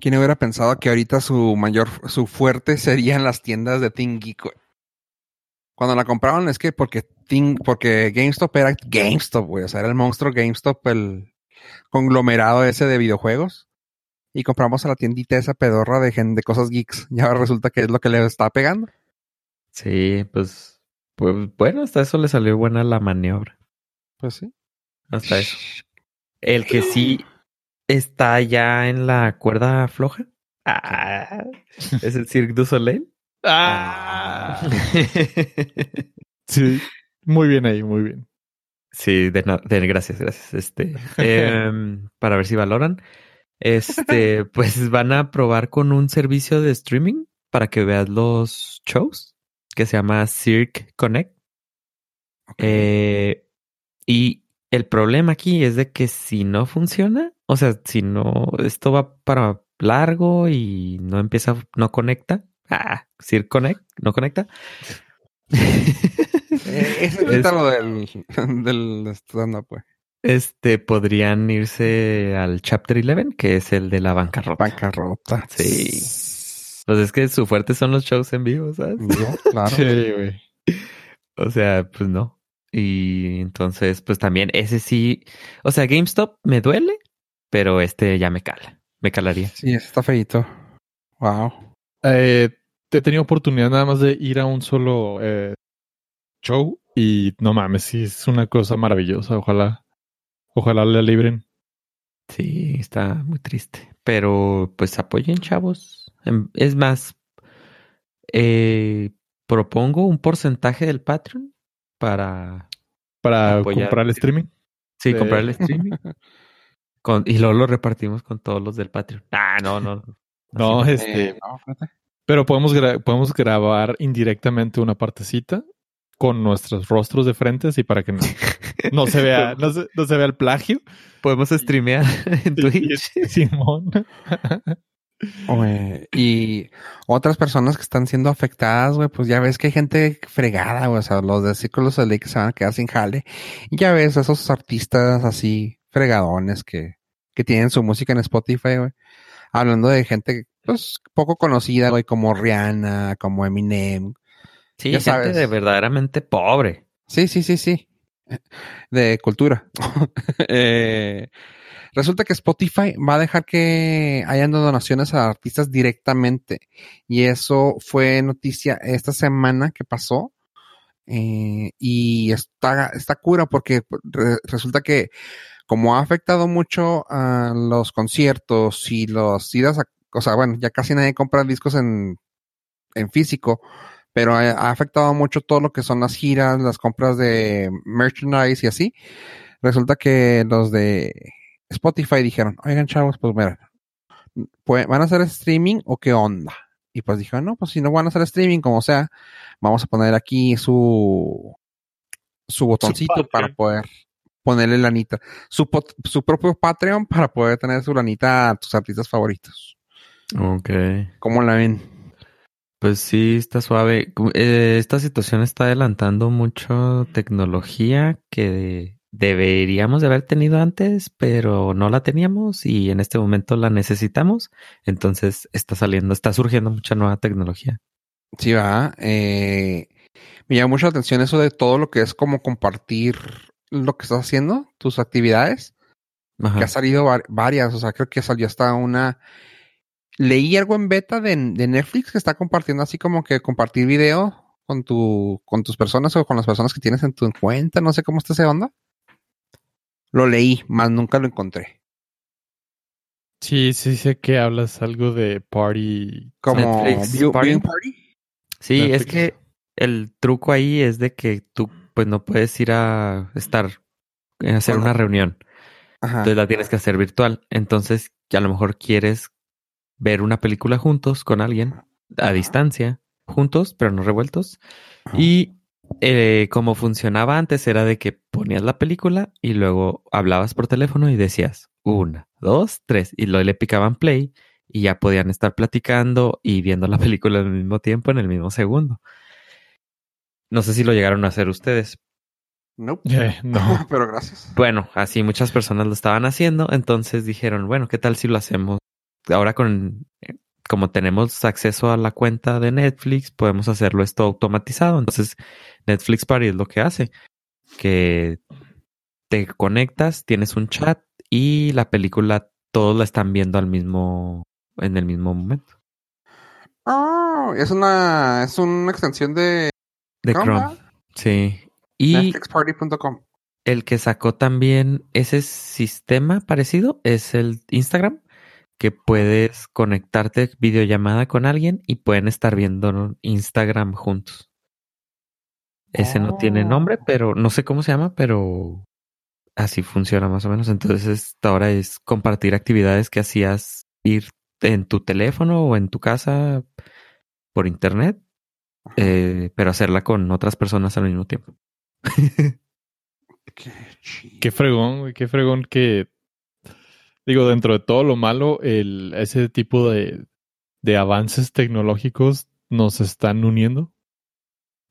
¿Quién hubiera pensado que ahorita su mayor, su fuerte serían las tiendas de Think Geek? güey? Cuando la compraron es que porque porque GameStop era GameStop, güey. O sea, era el monstruo GameStop, el conglomerado ese de videojuegos. Y compramos a la tiendita esa pedorra de, gen- de cosas geeks. Y ahora resulta que es lo que le está pegando. Sí, pues, pues bueno, hasta eso le salió buena la maniobra. Pues sí. Hasta eso. El que sí está ya en la cuerda floja. Ah, es el Cirque du Soleil. ¡Ah! Sí, muy bien ahí, muy bien. Sí, de, de- gracias, gracias. Este, em, para ver si valoran. Este, pues van a probar con un servicio de streaming para que veas los shows que se llama Cirque Connect. Eh, y el problema aquí es de que si no funciona, o sea, si no, esto va para largo y no empieza, no conecta. Ah, Cirque Connect, no conecta. Eh, es ahorita lo del, del stand-up, güey. Este podrían irse al Chapter 11, que es el de la bancarrota. Bancarrota. Sí. Pues es que su fuerte son los shows en vivo, ¿sabes? Claro. Sí, güey. O sea, pues no. Y entonces, pues también ese sí. O sea, GameStop me duele, pero este ya me cala. Me calaría. Sí, está feito. Wow. Eh, he tenido oportunidad nada más de ir a un solo eh, show y no mames, sí, es una cosa maravillosa. Ojalá, ojalá le libren. Sí, está muy triste. Pero pues apoyen, chavos. Em, Es más, eh, propongo un porcentaje del Patreon para Para Apoyar. comprar el streaming. sí, Sí. comprar el streaming. Con- y luego lo repartimos con todos los del Patreon. Ah, no, no. No, Así este, Eh, no, pero podemos, gra- podemos grabar indirectamente una partecita con nuestros rostros de frente y para que no, no se vea, no se, no se vea el plagio. Podemos streamear en Twitch. Simón. Y otras personas que están siendo afectadas, güey, pues ya ves que hay gente fregada, güey, o sea, los de Círculos de Ley que se van a quedar sin jale. Y ya ves esos artistas así fregadones que, que tienen su música en Spotify, güey. Hablando de gente, pues, poco conocida, güey, como Rihanna, como Eminem. Sí, Ya gente sabes. de verdaderamente pobre. Sí, sí, sí, sí. De cultura. Eh, resulta que Spotify va a dejar que hayan donaciones a artistas directamente. Y eso fue noticia esta semana que pasó. Eh, y está, está cura porque re- resulta que como ha afectado mucho a los conciertos y los idas a, o sea, bueno, ya casi nadie compra discos en, en físico, pero ha afectado mucho todo lo que son las giras, las compras de merchandise y así. Resulta que los de Spotify dijeron, oigan chavos, pues mira, pues, ¿van a hacer streaming o qué onda? Y pues dijeron, no, pues si no van a hacer streaming, como sea, vamos a poner aquí su, su botoncito para poder ponerle lanita. Su, pot- su propio Patreon para poder tener su lanita a tus artistas favoritos. Ok. ¿Cómo la ven? Pues sí, está suave. Eh, esta situación está adelantando mucho tecnología que deberíamos de haber tenido antes, pero no la teníamos y en este momento la necesitamos. Entonces está saliendo, está surgiendo mucha nueva tecnología. Sí, va. Eh, me llama mucho la atención eso de todo lo que es como compartir lo que estás haciendo, tus actividades. Ajá. Que ha salido var- varias, o sea, creo que salió hasta una. Leí algo en beta de, de Netflix que está compartiendo así como que compartir video con tu, con tus personas o con las personas que tienes en tu cuenta, no sé cómo está esa onda. Lo leí, más nunca lo encontré. Sí, sí sé que hablas algo de party. Como view- Party. party. Sí, es que el truco ahí es de que tú pues no puedes ir a estar a hacer Bueno. una reunión. Ajá. Entonces la tienes que hacer virtual. Entonces, a lo mejor quieres ver una película juntos con alguien a distancia, juntos, pero no revueltos. Ajá. Y eh, como funcionaba antes era de que ponías la película y luego hablabas por teléfono y decías una, dos, tres, y luego le picaban play y ya podían estar platicando y viendo la película al mismo tiempo en el mismo segundo. No sé si lo llegaron a hacer ustedes, Nope. Eh, no. Pero gracias. bueno, así muchas personas lo estaban haciendo, entonces dijeron, bueno, ¿qué tal si lo hacemos ahora con, como tenemos acceso a la cuenta de Netflix, podemos hacerlo esto automatizado. Entonces, Netflix Party es lo que hace, que te conectas, tienes un chat y la película todos la están viendo al mismo, en el mismo momento. Oh, es una, es una extensión de De Chrome, Chrome. Sí. Y Netflixparty.com. el que sacó también ese sistema parecido es el Instagram, que puedes conectarte videollamada con alguien y pueden estar viendo Instagram juntos. Ese no tiene Oh. nombre, pero no sé cómo se llama, pero así funciona más o menos. Entonces, ahora es compartir actividades que hacías ir en tu teléfono o en tu casa por internet, eh, pero hacerla con otras personas al mismo tiempo. Qué. Qué fregón, güey, qué fregón que. Digo, dentro de todo lo malo, el, ese tipo de, de avances tecnológicos nos están uniendo.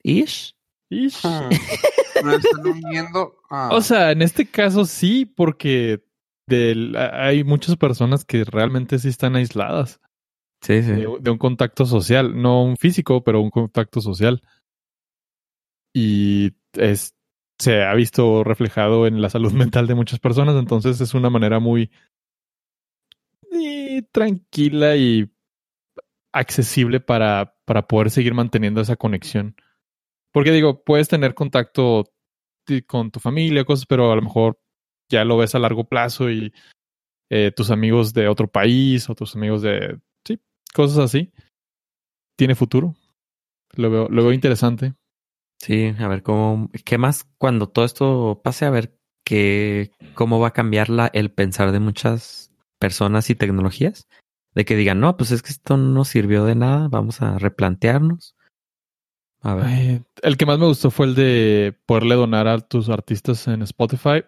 Ish. Ish. Hmm. Lo están uniendo a- O sea, en este caso sí, porque del, hay muchas personas que realmente sí están aisladas Sí, sí. de, de un contacto social, no un físico, pero un contacto social. Y es, se ha visto reflejado en la salud mental de muchas personas, entonces es una manera muy tranquila y accesible para, para poder seguir manteniendo esa conexión. Porque digo, puedes tener contacto con tu familia, cosas, pero a lo mejor ya lo ves a largo plazo y eh, tus amigos de otro país o tus amigos de, sí, cosas así. Tiene futuro. Lo veo, lo veo interesante. Sí, a ver cómo, qué más cuando todo esto pase, a ver qué, cómo va a cambiar la, el pensar de muchas personas y tecnologías. De que digan, no, pues es que esto no sirvió de nada, vamos a replantearnos. A ver. Ay, el que más me gustó fue el de poderle donar a tus artistas en Spotify.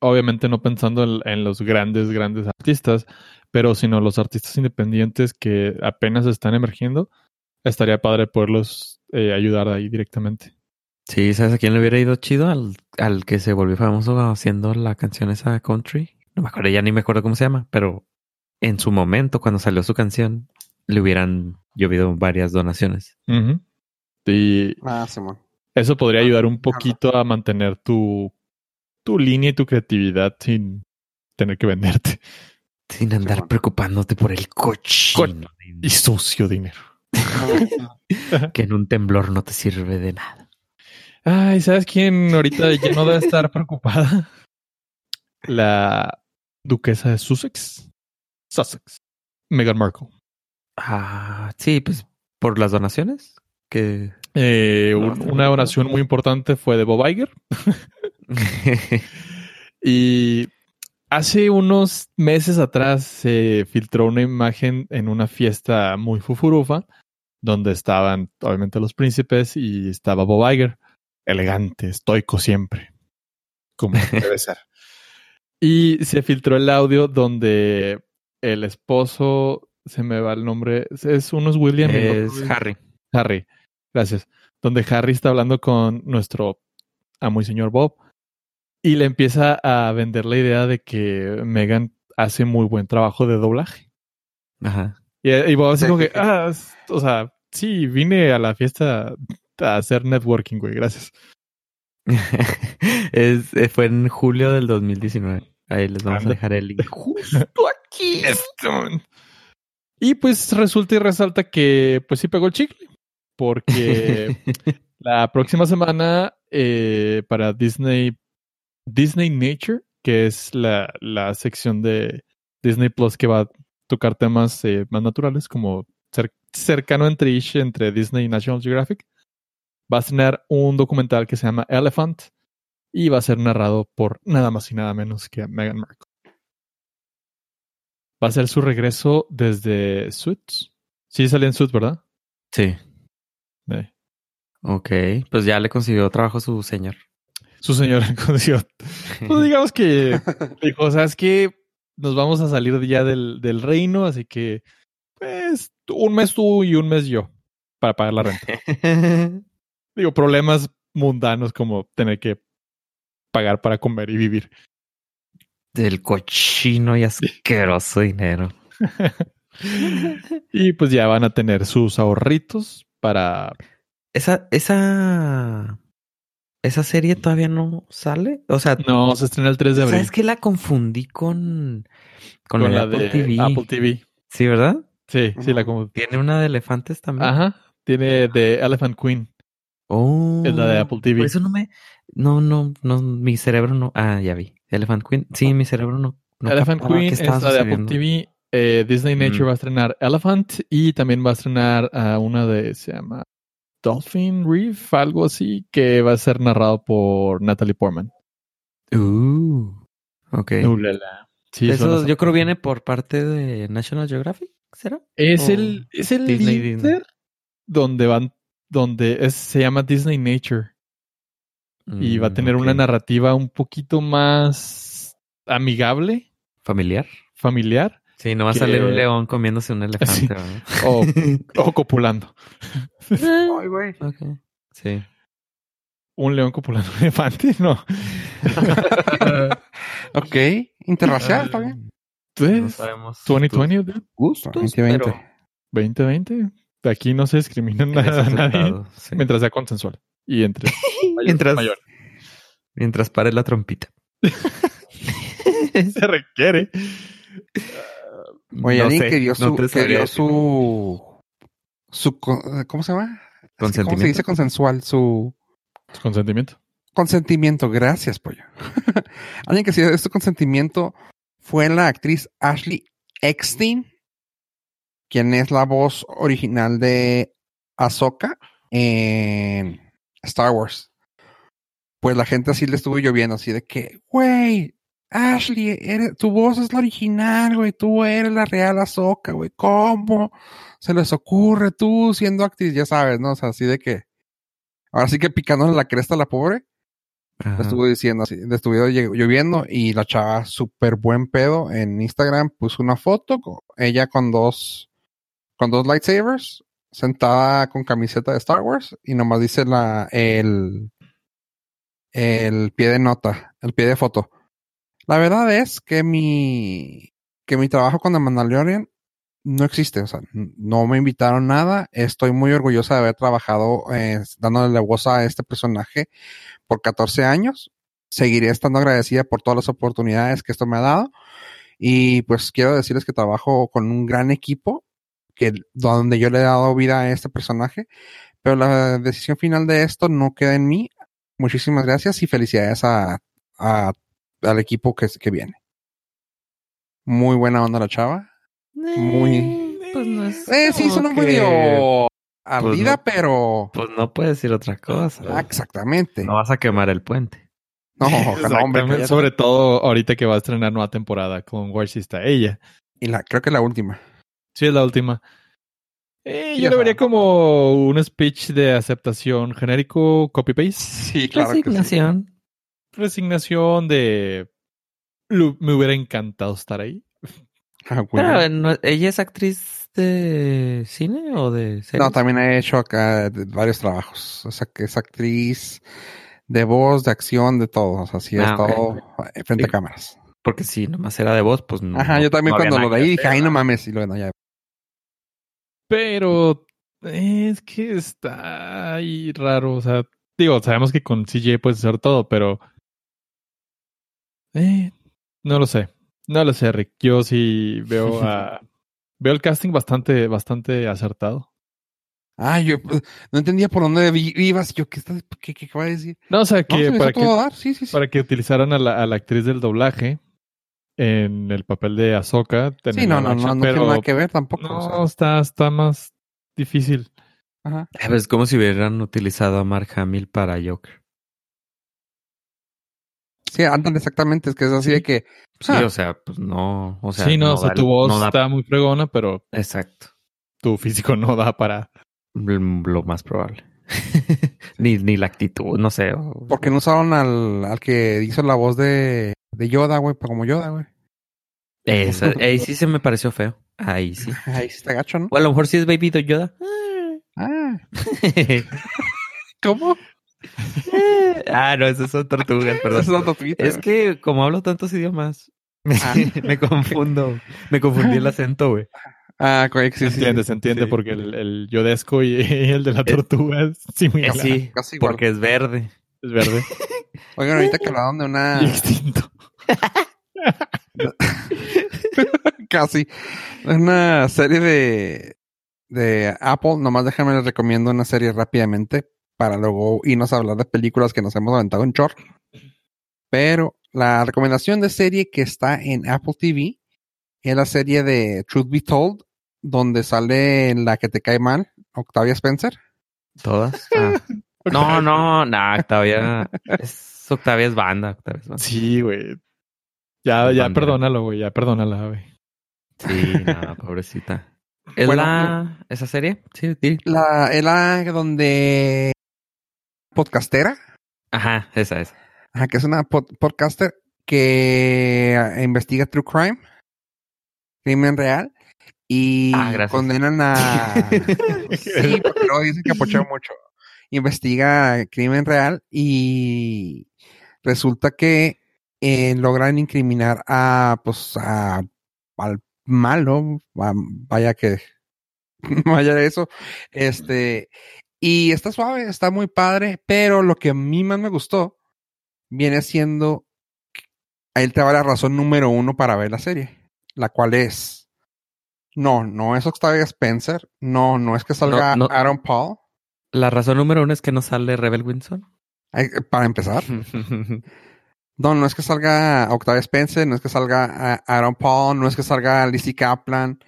Obviamente no pensando en, en los grandes, grandes artistas, pero sino los artistas independientes que apenas están emergiendo. Estaría padre poderlos eh, ayudar ahí directamente. Sí, ¿sabes a quién le hubiera ido chido? Al, al que se volvió famoso haciendo la canción esa country. No me acuerdo, ya ni me acuerdo cómo se llama, pero en su momento, cuando salió su canción, le hubieran llovido varias donaciones. Ujú. Y Ah, Simón. eso podría ayudar un poquito a mantener tu, tu línea y tu creatividad sin tener que venderte. Sin andar preocupándote por el cochino Y sucio dinero. que en un temblor no te sirve de nada. Ay, ¿sabes quién ahorita ya no debe estar preocupada? La duquesa de Sussex. Sussex. Meghan Markle. Ah, sí, pues por las donaciones que Eh, un- una oración muy importante fue de Bob Iger. Y hace unos meses atrás se filtró una imagen en una fiesta muy fufurufa, donde estaban obviamente los príncipes y estaba Bob Iger, elegante, estoico siempre, como debe ser. Y se filtró el audio donde el esposo, se me va el nombre, es unos William y el otro es es Harry. Harry, gracias. Donde Harry está hablando con nuestro amo y señor Bob y le empieza a vender la idea de que Megan hace muy buen trabajo de doblaje. Ajá. Y, y Bob así como que, ah, o sea, sí, vine a la fiesta a hacer networking, güey, gracias. es, eh, fue en julio del 2019. Ahí les vamos a dejar el link. Justo aquí. Y pues resulta y resalta que pues sí pegó el chicle, porque la próxima semana eh, para Disney, Disney Nature, que es la, la sección de Disney Plus que va a tocar temas eh, más naturales, como cer- cercano entre ish entre Disney y National Geographic, va a tener un documental que se llama Elephant y va a ser narrado por nada más y nada menos que Meghan Markle. Va a ser su regreso desde Suits. Sí, salía en Suits, ¿verdad? sí. Eh, Ok. Pues ya le consiguió trabajo su señor. Su señora consiguió Pues digamos que dijo, ¿sabes qué? Nos vamos a salir ya del, del reino, así que pues un mes tú y un mes yo para pagar la renta. Digo, problemas mundanos como tener que pagar para comer y vivir. Del cochino y asqueroso dinero. y pues ya van a tener sus ahorritos para... Esa, esa, esa serie todavía no sale. O sea, No, se estrena el 3 de abril ¿sabes que la confundí con, con, con la la de Apple TV? Apple TV. Sí, ¿verdad? Sí, sí, la como... Tiene una de elefantes también. Ajá, tiene de Elephant Queen. Oh, Es la de Apple TV. Por eso no me, no, no, no, mi cerebro no. Ah, ya vi. Elephant Queen. Sí, mi cerebro no. no Elephant captaba Queen es la de Apple. TV. Eh, Disney Nature Mm. va a estrenar Elephant y también va a estrenar a una de, se llama Dolphin Reef, algo así, que va a ser narrado por Natalie Portman. Uh, ok. Ulala. Sí, Eso yo creo viene por parte de National Geographic, ¿será? es o el, es el Disney, Disney, Disney. donde van, donde es, se llama Disney Nature y va a Mm, tener una narrativa un poquito más amigable, familiar. familiar Sí, no va a salir un león comiéndose un elefante. O, o copulando. Ay, güey. Ok. Sí. Un león copulando un elefante, no. Ok, interracial, está bien. No Pues, sabemos. 2020, dude. Gusto. Gustos, 2020. pero 2020. Aquí no se discrimina en nada a nadie sí. mientras sea consensual. Y entre mayor- Mientras- mayor. Mientras pare la trompita. se requiere. Oye, No alguien sé, que dio su, que dio su, su, co- ¿cómo se llama? Es que, ¿Cómo se Consentimiento. dice consensual? Su Su consentimiento. consentimiento. Gracias, pollo. alguien que sí dio su consentimiento fue la actriz Ashley Eckstein, quien es la voz original de Ahsoka en Star Wars. Pues la gente así le estuvo lloviendo, así de que, güey, Ashley, eres, tu voz es la original, güey, tú eres la real Ahsoka, güey, ¿cómo se les ocurre tú siendo actriz? Ya sabes, ¿no? O sea, así de que, ahora sí que picándole la cresta a la pobre, le estuvo diciendo así, le estuvo lloviendo y la chava súper buen pedo en Instagram puso una foto, con ella con dos, con dos lightsabers, sentada con camiseta de Star Wars y nomás dice la, el, el pie de nota, el pie de foto. La verdad es que mi, que mi trabajo con The Mandalorian no existe, o sea, no me invitaron nada. Estoy muy orgullosa de haber trabajado eh, dándole voz a este personaje por 14 años. Seguiré estando agradecida por todas las oportunidades que esto me ha dado. Y pues quiero decirles que trabajo con un gran equipo que donde yo le he dado vida a este personaje, pero la decisión final de esto no queda en mí. Muchísimas gracias y felicidades a, a al equipo que, que viene. Muy buena onda la chava. Muy. Eh, pues no es Eh, sí, sonó que- medio ardida, no- pero. Pues no puedes decir otra cosa. Ah, exactamente. No vas a quemar el puente. No, ojalá, hombre. Sobre todo ahorita que va a estrenar nueva temporada con Wars está ella. Y la, creo que la última. Sí, es la última. Eh, yo lo vería como un speech de aceptación genérico, copy-paste. Sí, claro que sí. Resignación. Resignación de... Me hubiera encantado estar ahí. Ah. Pero, ¿no- ¿ella es actriz de cine o de serie? No, también ha hecho acá varios trabajos. O sea, que es actriz de voz, de acción, de todo. O sea, sí ha Ah, ok. estado eh, frente a cámaras. Porque si nomás era de voz, pues no. Ajá, yo también no cuando lo leí dije, ay, no mames. Y luego, no, ya. Pero es que está ahí raro. O sea, digo, sabemos que con CJ puedes hacer todo, pero... Eh, no lo sé. No lo sé, Rick. Yo sí veo a... veo el casting bastante, bastante acertado. Ah, yo pues, no entendía por dónde ibas. Yo, ¿qué, estás, qué, qué, qué va a decir? No, o sea, No, que se para que, todo dar. Sí, sí, sí. para que utilizaran a la, a la actriz del doblaje en el papel de Ahsoka. Sí, no, no, no, no tiene nada que ver tampoco. o sea, no, está, está más difícil. ajá. Ah, pues Es como si hubieran utilizado a Mark Hamill para Joker. Sí, andan exactamente. Es que es así Sí. de que. Sí, ah, o sea, pues no. O sea, sí, no, o sea, da- tu voz no da- está muy fregona, pero Exacto. tu físico no da para... Lo más probable. ni, ni la actitud, no sé. o- ¿Por qué no usaron al, al que hizo la voz de, de Yoda, güey? Como Yoda, güey. Esa- ahí sí se me pareció feo. Ahí sí. Ahí sí está gacho, ¿no? O a lo mejor sí es Baby Yoda. Ah, ¿cómo? ah, no, esas son tortugas, perdón. Es otro Twitter. Es que como hablo tantos idiomas, Ah. me confundo. Me confundí el acento, güey. Ah, correcto, sí, se sí. entiende, se entiende, sí. porque el, el yodesco y, el de la tortuga es similar. Eh, sí, Casi igual. porque es verde. Es verde Oigan, ahorita que hablaron de una. y extinto. Casi. Una serie de, de Apple. Nomás déjame les recomiendo una serie rápidamente para luego irnos a hablar de películas que nos hemos aventado en short. Pero la recomendación de serie que está en Apple TV es la serie de Truth Be Told, donde sale la que te cae mal, Octavia Spencer. ¿Todas? Ah. No, no, no, Octavia. Es, Octavia es banda. Octavia es banda. Sí, güey. Ya, ya perdónalo, güey. Ya perdónala, güey. Sí, no, pobrecita. ¿Es Bueno, la esa serie? Sí, sí. La, es la donde podcastera. Ajá, esa es. Ajá, que es una pod- podcaster que eh, investiga true crime, crimen real, y Ah, condenan a... sí, porque luego dicen que apochó mucho. Investiga crimen real y resulta que eh, logran incriminar a, pues, a, al malo, a- vaya que, vaya eso, este, y está suave, está muy padre, pero lo que a mí más me gustó viene siendo, ahí te va la razón número uno para ver la serie, la cual es, no, no es Octavia Spencer, no, no es que salga No, no. Aaron Paul, La razón número uno es que no sale Rebel Wilson. para empezar, no, no es que salga Octavia Spencer, no es que salga ah, Aaron Paul, no es que salga Lizzie Kaplan,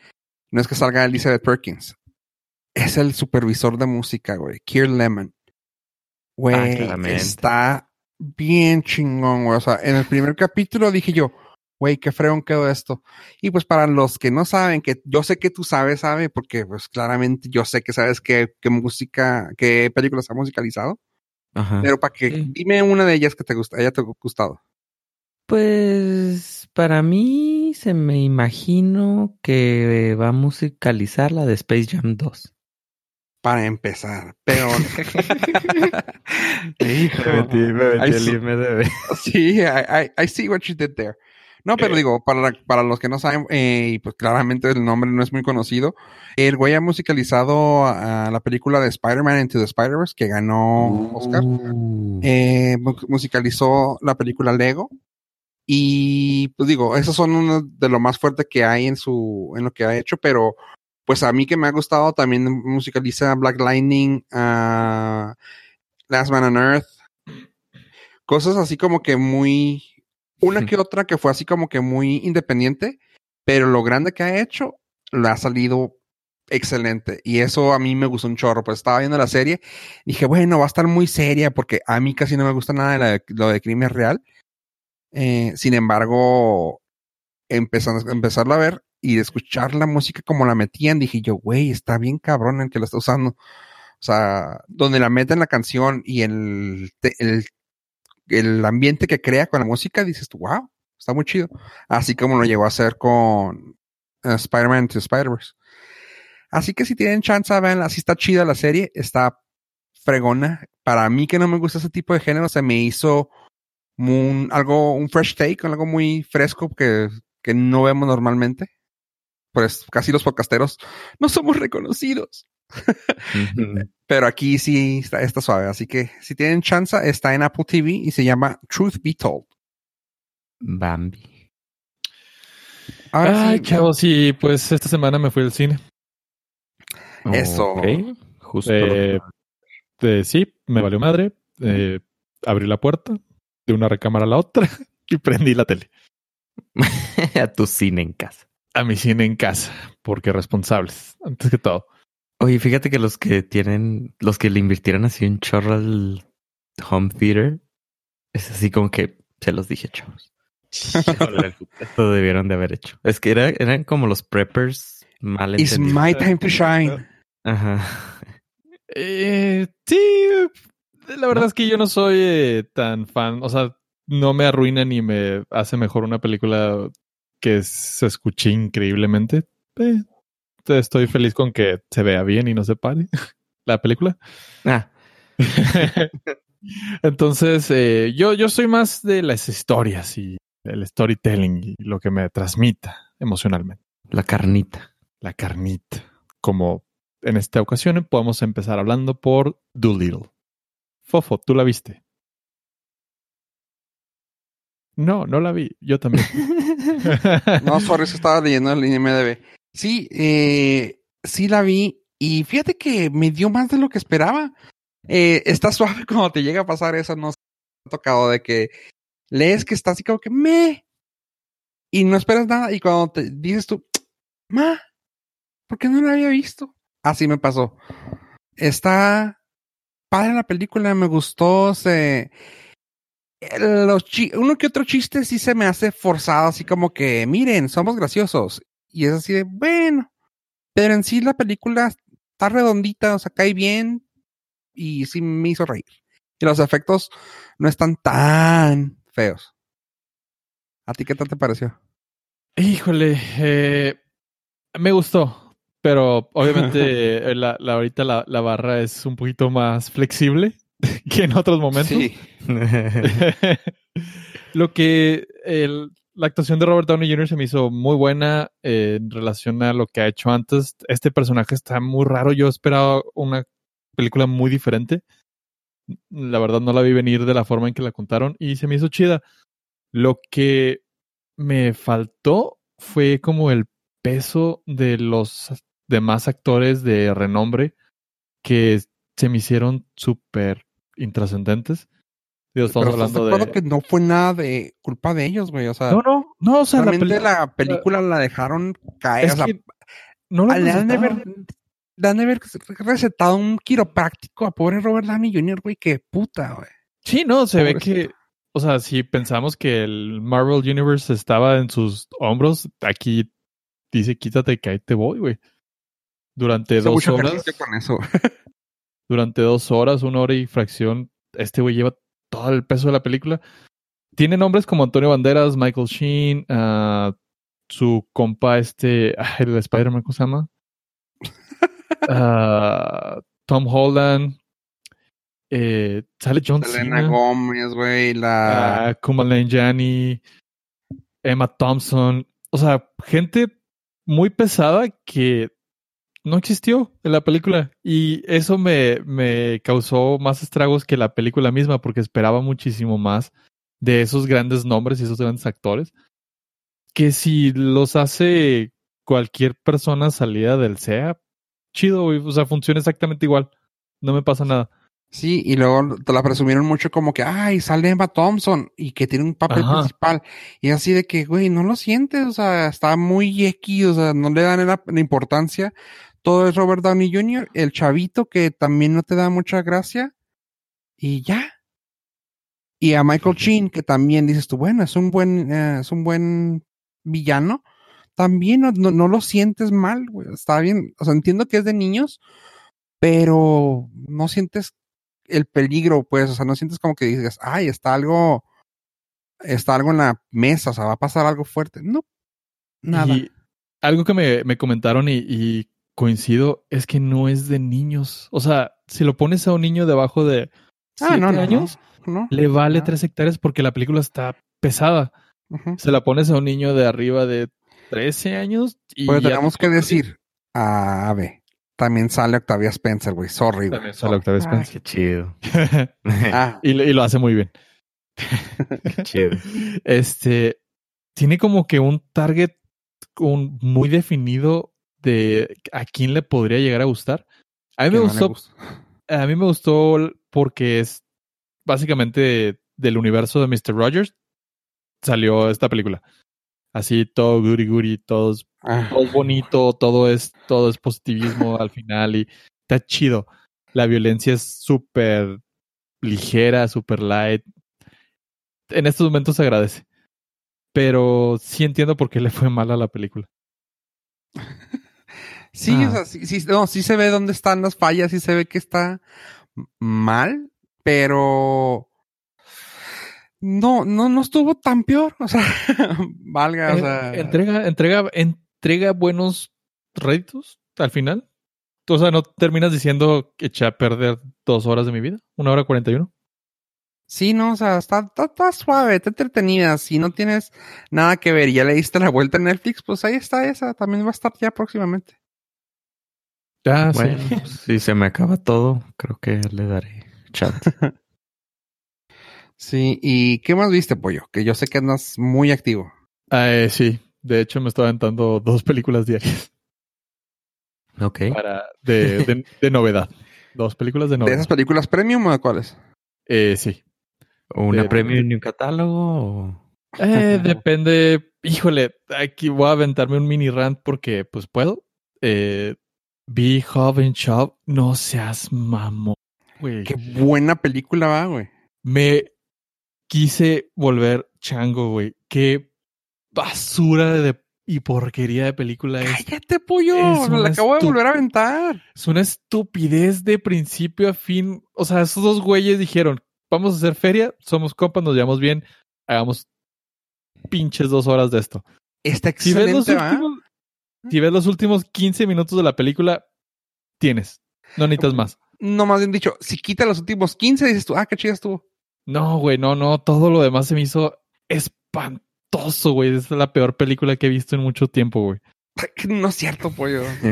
no es que salga Elizabeth Perkins. Es el supervisor de música, güey. Kier Lemon. Güey, Ah, está bien chingón, güey. O sea, en el primer capítulo dije yo, güey, qué freón quedó esto. Y pues para los que no saben, que yo sé que tú sabes, sabe, porque pues claramente yo sé que sabes qué, qué música, qué películas ha musicalizado. Ajá. Pero para que, Sí. dime una de ellas que te gusta, haya te gustado. Pues para mí se me imagino que va a musicalizar la de Space Jam 2. Para empezar, pero Hijo. Ahí sí. Sí, I, I, I see what you did there. No, pero digo, para, para los que no saben, eh, y pues claramente el nombre no es muy conocido, el güey ha musicalizado a la película de Spider-Man Into the Spider-Verse, que ganó Oscar. Uh, Eh, mu- musicalizó la película Lego. Y pues digo, esos son uno de lo más fuerte que hay en su, en lo que ha hecho, pero pues a mí que me ha gustado también musicaliza Black Lightning, ah, Last Man on Earth, cosas así como que muy, una que otra que fue así como que muy independiente, pero lo grande que ha hecho, le ha salido excelente. Y eso a mí me gustó un chorro. Pues estaba viendo la serie, dije, bueno, va a estar muy seria porque a mí casi no me gusta nada de la- lo de crimen real. Eh, sin embargo, empezando, empezarlo a ver y de escuchar la música como la metían, dije yo, güey, está bien cabrón el que la está usando. O sea, donde la meten la canción y el, el ambiente que crea con la música, dices tú, wow, está muy chido. Así como lo llegó a hacer con eh, Spider-Man to Spider-Verse. Así que si tienen chance, vean, así está chida la serie, está fregona. Para mí que no me gusta ese tipo de género, se me hizo un, algo, un fresh take, algo muy fresco que, que no vemos normalmente. Pues casi los podcasteros no somos reconocidos. Pero aquí sí está, está suave. Así que si tienen chance, está en Apple TV y se llama Truth Be Told. Bambi. Ahora Ay, sí, chavos, sí, pues esta semana me fui al cine. Eso. Ok, Justo. Eh, Eh, sí, me valió madre. Eh, abrí la puerta de una recámara a la otra y prendí la tele. a tu cine en casa. A mi cine en casa, porque responsables, antes que todo. Oye, fíjate que los que tienen, los que le invirtieron así un chorro al home theater, es así como que se los dije, chavos. Esto debieron de haber hecho. Es que era, eran como los preppers mal It's my time to shine. Ajá. Eh, sí, la verdad es que yo no soy eh, tan fan, o sea, no me arruina ni me hace mejor una película que se escuche increíblemente. Eh, estoy feliz con que se vea bien y no se pare la película. Ah, Entonces, eh, yo, yo soy más de las historias y el storytelling y lo que me transmita emocionalmente. la carnita. La carnita. Como en esta ocasión podemos empezar hablando por Doolittle. Fofo, ¿tú la viste? No, no la vi. Yo también. No, sorry, es que estaba leyendo el IMDB. Sí, eh, sí la vi y fíjate que me dio más de lo que esperaba. Eh, está suave cuando te llega a pasar eso, no se ha tocado de que lees que está así como que me y no esperas nada y cuando te dices tú, ma, ¿por qué no la había visto? Así me pasó. Está padre la película, me gustó, el- los uno que otro chiste sí se me hace forzado, así como que, miren, somos graciosos. Y es así de, bueno. Pero en sí la película está redondita, o sea, cae bien y sí me hizo reír. Y los efectos no están tan feos. ¿A ti qué tal te pareció? Híjole, eh, me gustó, pero obviamente la, la- ahorita la, la barra es un poquito más flexible que en otros momentos. Lo que el- la actuación de Robert Downey Jr. se me hizo muy buena eh, en relación a lo que ha hecho antes. Este personaje está muy raro. Yo esperaba una película muy diferente. La verdad no la vi venir de la forma en que la contaron y se me hizo chida. Lo que me faltó fue como el peso de los demás actores de renombre que se me hicieron súper intrascendentes. Digo, estamos Pero ¿estás de hablando de... que no fue nada de culpa de ellos, güey. O sea, No, no, no, o sea, la realmente la película la dejaron caer. Es o sea, que no lo Le han de necesitaba. haber, le han de haber recetado un quiropráctico a pobre Robert Downey Jr., güey. Qué puta, güey. Sí, no, se ve que, o sea, si pensamos que el Marvel Universe estaba en sus hombros, aquí dice quítate que ahí te voy, güey. Durante Hizo dos mucho horas, con eso. durante dos horas, una hora y fracción, este güey lleva todo el peso de la película. Tiene nombres como Antonio Banderas, Michael Sheen, ah, su compa este, ah, el de Spider-Man, ¿cómo se llama? Ah, Tom Holland, eh, sale John Selena Cena. Gómez, güey. La... Ah, Kumail Nanjiani, Emma Thompson, o sea, gente muy pesada que no existió en la película y eso me, me causó más estragos que la película misma porque esperaba muchísimo más de esos grandes nombres y esos grandes actores que si los hace cualquier persona salida del SEA, chido, o sea, funciona exactamente igual, no me pasa nada. Sí, y luego te la presumieron mucho como que, ay, sale Emma Thompson y que tiene un papel Ajá. principal. Y así de que, güey, no lo sientes, o sea, está muy X, o sea, no le dan la, la importancia. Todo es Robert Downey Jr., el chavito que también no te da mucha gracia. Y ya. Y a Michael Sheen, que también dices tú, bueno, es un buen, eh, es un buen villano. También no, no, no lo sientes mal, güey. Está bien. O sea, entiendo que es de niños, pero no sientes el peligro, pues, o sea, no sientes como que digas, ay, está algo, está algo en la mesa, o sea, va a pasar algo fuerte. No, nada. Y algo que me, me comentaron y, y coincido es que no es de niños. O sea, si lo pones a un niño debajo de ah, siete no, no, años, no, no. le vale Ah. tres hectáreas porque la película está pesada. Se la pones a un niño de arriba de 13 años y Pero ya tenemos te- que decir, a ver, también sale Octavia Spencer, güey, sorry, güey. También sale Octavia Ah, Spencer. qué chido. Ah, y, lo- y lo hace muy bien. Qué chido. Este tiene como que un target un- muy definido de a quién le podría llegar a gustar. A mí me gustó. A mí me gustó porque es básicamente del universo de Mr. Rogers. Salió esta película. Así todo goody goody, todo es, Ah, todo bonito, todo es, todo es positivismo al final y está chido. La violencia es súper ligera, súper light. En estos momentos se agradece. Pero sí entiendo por qué le fue mal a la película. Sí, Ah. o sea, sí, sí, no, sí se ve dónde están las fallas, sí se ve que está mal, pero no, no, no estuvo tan peor, o sea, valga, o Eh, sea, entrega, entrega, entrega buenos réditos al final. O sea, no terminas diciendo que eché a perder dos horas de mi vida, una hora cuarenta y uno. sí, no, o sea, está, está, está suave, está entretenida, si no tienes nada que ver y ya le diste la vuelta en Netflix, pues ahí está esa, también va a estar ya próximamente. Ah, Bueno, sí. pues, si se me acaba todo, creo que le daré chat. Sí, ¿y qué más viste, Pollo? Que yo sé que andas muy activo. Ah, eh, sí. De hecho, me estaba aventando dos películas diarias Ok. para de, de, de novedad. Dos películas de ¿De novedad. esas películas premium o de cuáles? Eh, sí. ¿Una de- premium y un catálogo? o- Eh, depende. Híjole, aquí voy a aventarme un mini rant porque, pues puedo. Eh, Joven Shop. No seas mamón, güey. Qué buena película va, güey. Me quise volver chango, güey. Qué basura de y porquería de película es. Cállate, pollo. Es Me la acabo de volver a aventar. Es una estupidez de principio a fin. O sea, esos dos güeyes dijeron, vamos a hacer feria, somos compas, nos llevamos bien, hagamos pinches dos horas de esto. Está Si ves, los excelente, si ves los últimos 15 minutos de la película, tienes. No necesitas más. No, más bien dicho, si quita los últimos 15, dices tú, ah, qué chida estuvo. No, güey, no, no. Todo lo demás se me hizo espantoso, güey. Es la peor película que he visto en mucho tiempo, güey. No es cierto, pollo.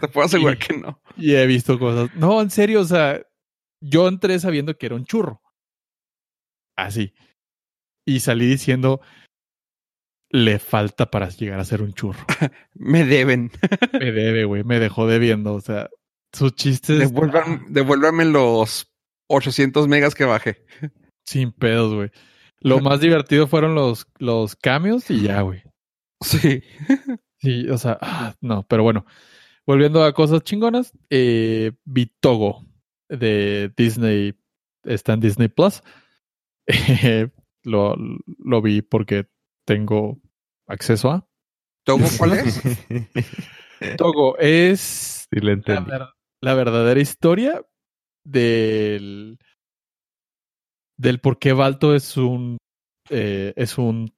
Te puedo asegurar Y- que no. Y he visto cosas. No, en serio, o sea, yo entré sabiendo que era un churro. Así. Y salí diciendo, le falta para llegar a ser un churro. Me deben. Me debe, güey, me dejó debiendo. O sea, sus chistes Devuélvan- devuélvame los 800 megas que bajé. sin pedos, güey. Lo más divertido fueron los, los cambios y ya, güey. Sí. Sí, o sea, ah, no, pero bueno. Volviendo a cosas chingonas, eh, vi Togo de Disney, está en Disney Plus. Eh, lo, lo vi porque tengo acceso a. ¿Togo cuál es? Togo es Sí, la, entendí. ver- la verdadera historia del del por qué Balto es un eh, es un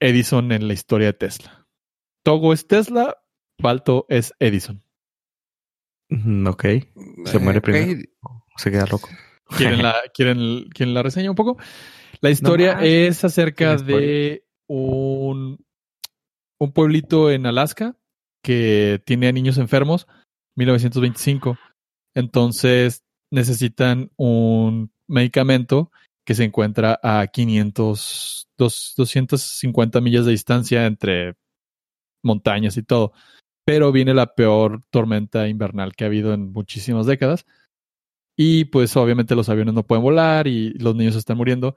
Edison en la historia de Tesla. Togo es Tesla, Balto es Edison. Mm, Ok. Se muere primero. Se queda loco. ¿Quieren la, quieren, quieren la reseña un poco? La historia es acerca de un, un pueblito en Alaska que tiene a niños enfermos, 1925. Entonces necesitan un medicamento que se encuentra a 500, dos- 250 millas de distancia entre montañas y todo. Pero viene la peor tormenta invernal que ha habido en muchísimas décadas. Y pues obviamente los aviones no pueden volar y los niños están muriendo.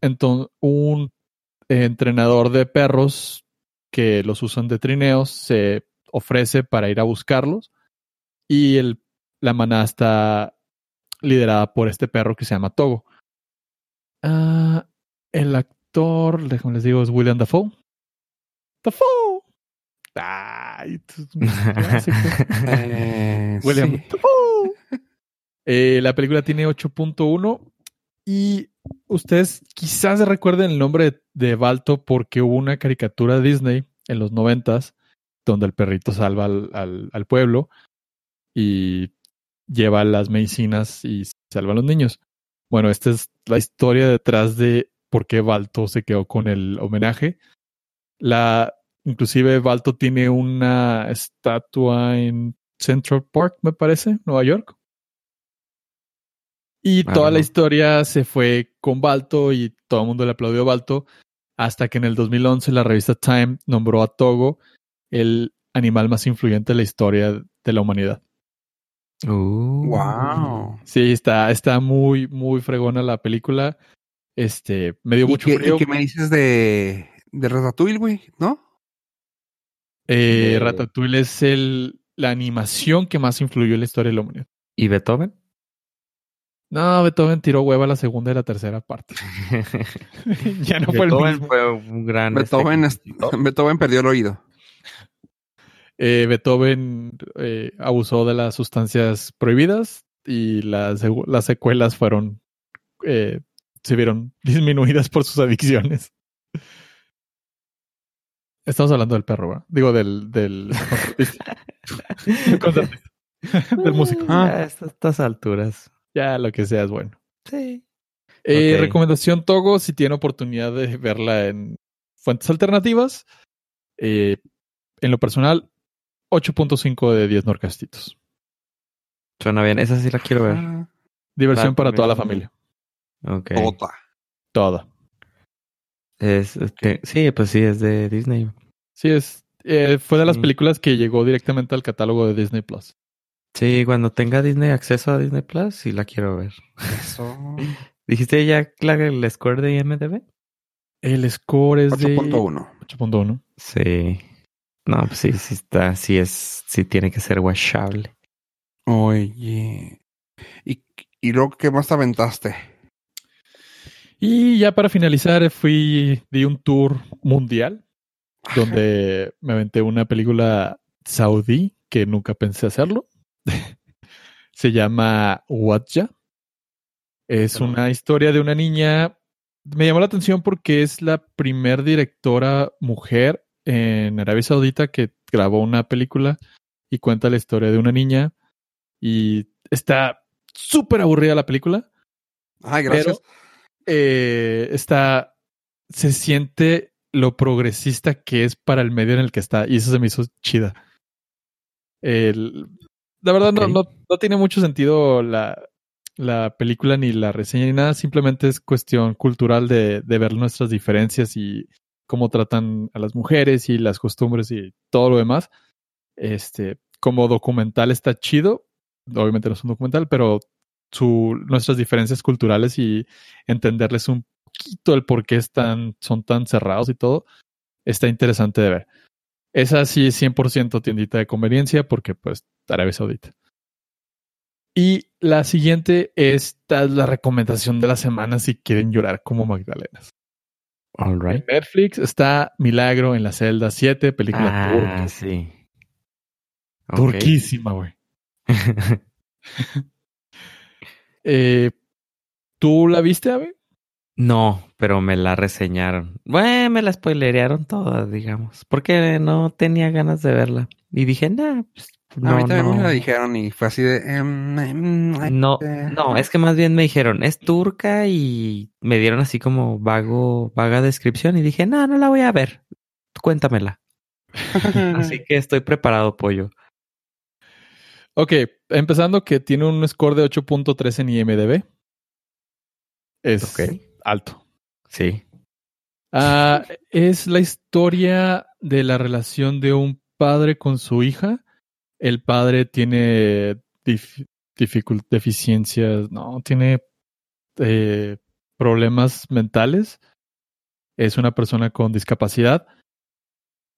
Entonces, un entrenador de perros que los usan de trineos se ofrece para ir a buscarlos. Y el, la manada está liderada por este perro que se llama Togo. Ah, el actor, déjame les digo, es William Dafoe. Dafoe. Ay, esto es un clásico. eh, William sí. Dafoe. Eh, la película tiene 8.1 y ustedes quizás recuerden el nombre de, Balto porque hubo una caricatura Disney en los noventas donde el perrito salva al, al- al pueblo y lleva las medicinas y salva a los niños. Bueno, esta es la historia detrás de por qué Balto se quedó con el homenaje. La, inclusive Balto tiene una estatua en Central Park, me parece, Nueva York. Y Ah, toda la historia se fue con Balto y todo el mundo le aplaudió a Balto hasta que en el 2011 la revista Time nombró a Togo el animal más influyente de la historia de la humanidad. Uh. Wow. Sí, está, está muy, muy fregona la película. Este, me dio ¿Y mucho qué, frío. y qué me dices de, de Ratatouille, güey? ¿No? Eh, Ratatouille es el, la animación que más influyó en la historia de la humanidad. ¿Y Beethoven? No, Beethoven tiró hueva la segunda y la tercera parte. ya no fue el Beethoven mismo. fue un gran. Beethoven, este, es- Beethoven perdió el oído. Eh, Beethoven eh, abusó de las sustancias prohibidas y las, las secuelas fueron eh, se vieron disminuidas por sus adicciones. Estamos hablando del perro, ¿verdad? Digo, del, del. Del músico. Ah, a estas alturas. Ya lo que sea es bueno. Sí. Eh. Recomendación Togo, si tiene oportunidad de verla en fuentes alternativas. eh, en lo personal, 8.5 de 10 norcastitos. Suena bien. Esa sí la quiero ver. Ah, Diversión para toda la familia. Ok. Tota. Toda. Es, este, sí, pues sí, es de Disney. Sí, es, eh, fue de las películas que llegó directamente al catálogo de Disney Plus. Sí, cuando tenga Disney acceso a Disney Plus, sí la quiero ver. Eso. ¿Dijiste ya la, el score de IMDB? El score es de 8.1. 8.1. Sí. No, pues sí, sí está, sí es, sí tiene que ser washable. Oye. ¿Y, y luego qué más te aventaste? Y ya para finalizar, fui, di un tour mundial donde me aventé una película saudí que nunca pensé hacerlo. Se llama Wadja. Es una historia de una niña. Me llamó la atención porque es la primer directora mujer en Arabia Saudita que grabó una película y cuenta la historia de una niña. Y está súper aburrida la película Ay, gracias. eh, está, se siente lo progresista que es para el medio en el que está, y eso se me hizo chida. El- la verdad, no- no, no, tiene mucho sentido la, la película ni la reseña ni nada, simplemente es cuestión cultural de, de ver nuestras diferencias y cómo tratan a las mujeres y las costumbres y todo lo demás. Este, como documental está chido, obviamente no es un documental, pero su, nuestras diferencias culturales y entenderles un poquito el por qué están, son tan cerrados y todo, está interesante de ver. Esa sí es 100% tiendita de conveniencia porque pues Arabia Saudita. Y la siguiente es la recomendación de la semana si quieren llorar como Magdalenas. All right. En Netflix está Milagro en la celda 7, película Ah, turca. sí. Turquísima, güey. Eh, ¿Tú la viste, Ave? no, pero me la reseñaron. Bueno, me la spoilerearon todas, digamos. Porque no tenía ganas de verla. Y dije, nah, pues, no, a mí también no. me lo dijeron y fue así de... em, em, No, eh. no, es que más bien me dijeron, es turca y me dieron así como vago, vaga descripción y dije, no, no la voy a ver. Cuéntamela. Así que estoy preparado, pollo. Ok, empezando que tiene un score de 8.3 en IMDB. Es Ok. alto. Sí. Ah, es la historia de la relación de un padre con su hija. El padre tiene dif- deficiencias, no, tiene eh, problemas mentales. Es una persona con discapacidad.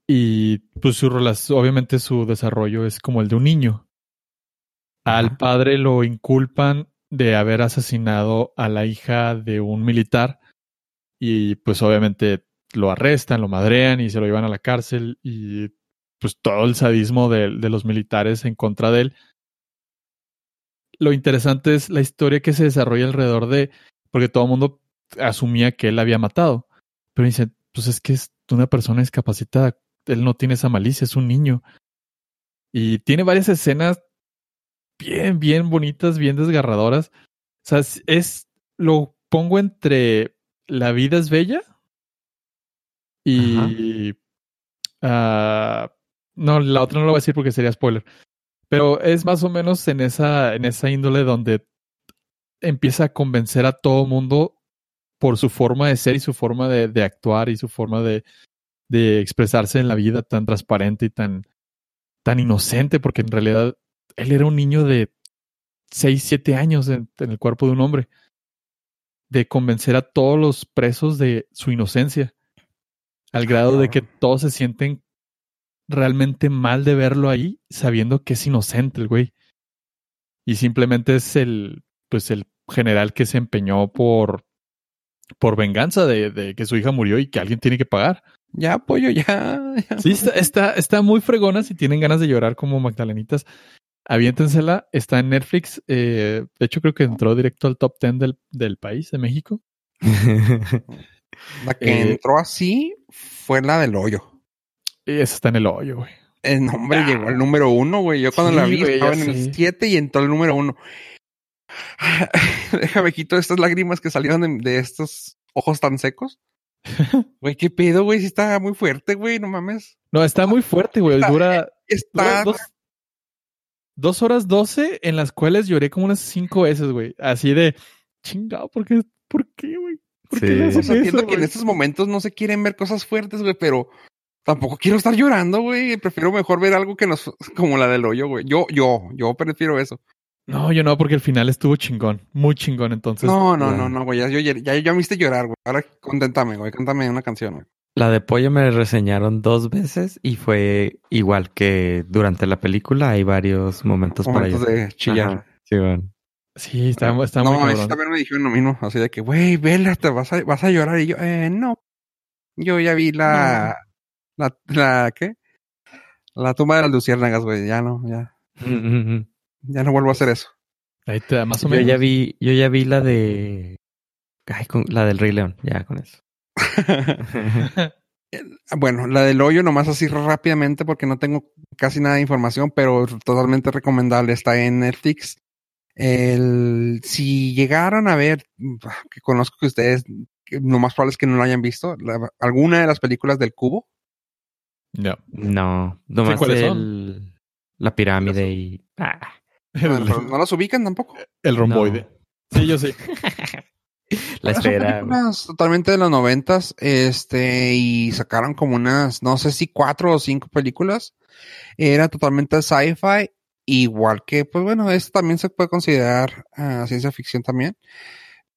Y pues su relación, obviamente su desarrollo es como el de un niño. Al padre lo inculpan de haber asesinado a la hija de un militar y pues obviamente lo arrestan, lo madrean y se lo llevan a la cárcel y pues todo el sadismo de, de los militares en contra de él. Lo interesante es la historia que se desarrolla alrededor de, porque todo el mundo asumía que él había matado, pero dicen, pues es que es una persona discapacitada, él no tiene esa malicia, es un niño. Y tiene varias escenas bien, bien bonitas, bien desgarradoras. O sea, es, es- lo pongo entre La vida es bella y ah, no, la otra no lo voy a decir porque sería spoiler. Pero es más o menos en esa, en esa índole donde empieza a convencer a todo mundo por su forma de ser y su forma de, de actuar y su forma de, de expresarse en la vida tan transparente y tan, tan inocente, porque en realidad él era un niño de 6, 7 años en, en el cuerpo de un hombre, de convencer a todos los presos de su inocencia, al grado de que todos se sienten realmente mal de verlo ahí, sabiendo que es inocente el güey. Y simplemente es el, pues el general que se empeñó por, por venganza de, de que su hija murió y que alguien tiene que pagar. Ya, pollo, ya. ya. Sí, está, está, está muy fregona. Si tienen ganas de llorar como Magdalenitas, aviéntensela. Está en Netflix. Eh, de hecho, creo que entró directo al top 10 del, del país, de México. La que Eh, entró así fue la del hoyo. Y esa está en el hoyo, güey. El nombre Ah. llegó al número uno, güey. Yo cuando la vi güey, estaba en el 7 y entró el número uno. Déjame quito estas lágrimas que salieron de, de estos ojos tan secos. Güey, qué pedo, güey. Sí está muy fuerte, güey. No mames. No, está muy fuerte, güey. Está- Dura, dura Está. dos, dos horas doce en las cuales lloré como unas cinco veces, güey. Así de chingado, ¿por qué? ¿Por qué, güey? ¿Por qué Sí. le O entiendo eso, que en estos momentos no se quieren ver cosas fuertes, güey, pero tampoco quiero estar llorando, güey. Prefiero mejor ver algo que nos, como la del hoyo, güey. Yo, yo, yo prefiero eso. No, yo no, porque el final estuvo chingón. Muy chingón, entonces. No, no, no, no, güey. Ya, yo, ya, ya me viste llorar, güey. Ahora conténtame, güey. Cántame una canción, güey. La de pollo me reseñaron dos veces y fue igual que durante la película hay varios momentos, Momentos para de chillar. Ajá, sí, bueno. Sí, está, está no, muy también me dijeron lo mismo. Así de que, güey, vela, te vas a, vas a llorar. Y yo, eh, no. Yo ya vi la, la, la, ¿qué? La tumba de las luciérnagas, güey. Ya no, ya, ya no vuelvo a hacer eso. Ahí te da más o Yo menos. ya vi, yo ya vi la de ay, con- la del Rey León, ya con eso. Bueno, la del hoyo nomás así rápidamente porque no tengo casi nada de información, pero totalmente recomendable. Está en Netflix. El, si llegaron a ver, que conozco que ustedes, que lo más probable es que no lo hayan visto, la- alguna de las películas del cubo. No. No, nomás cuáles son? el, la pirámide y ah, No, El, no las ubican tampoco. el romboide. Sí, yo sí. la espera. totalmente de los noventas, este, y sacaron como unas, no sé si cuatro o cinco películas. Era totalmente sci-fi, igual que, pues bueno, esto también se puede considerar ah, ciencia ficción también,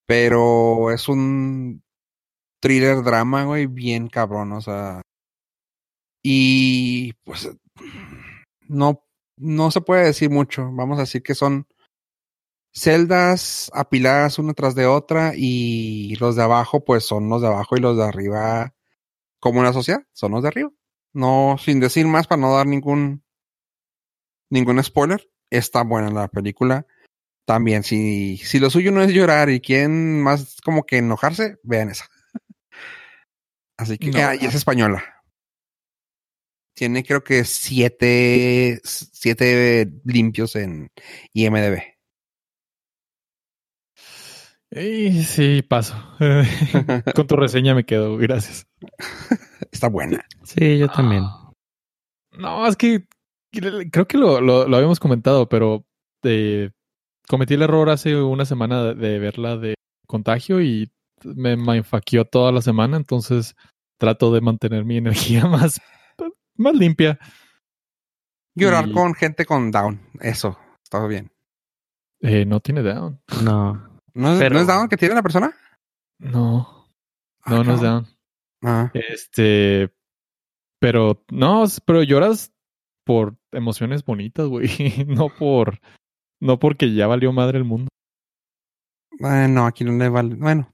pero es un thriller drama, güey, bien cabrón, o sea, Y pues no, no se puede decir mucho. Vamos a decir que son celdas apiladas una tras de otra y los de abajo pues son los de abajo y los de arriba como una sociedad son los de arriba. No, sin decir más para no dar ningún ningún spoiler, está buena la película. También, si, si lo suyo no es llorar y quieren más como que enojarse, vean esa. Así que, No. ah, y es española. Tiene creo que siete, siete limpios en IMDB. Y sí, paso. Con tu reseña me quedo, gracias. Está buena. Sí, yo también. No, es que creo que lo, lo, lo habíamos comentado, pero eh, cometí el error hace una semana de, de verla de contagio y me mindfuckeó toda la semana, entonces trato de mantener mi energía más, más limpia. Llorar Y- con gente con down. Eso, está bien. Eh, no tiene down. No. ¿No es, Pero- ¿no es down que tiene la persona? No, Ah, no, no es down. Ah, Este, pero no, pero lloras por emociones bonitas, güey, no por, no porque ya valió madre el mundo. eh, no, aquí no le vale. Bueno,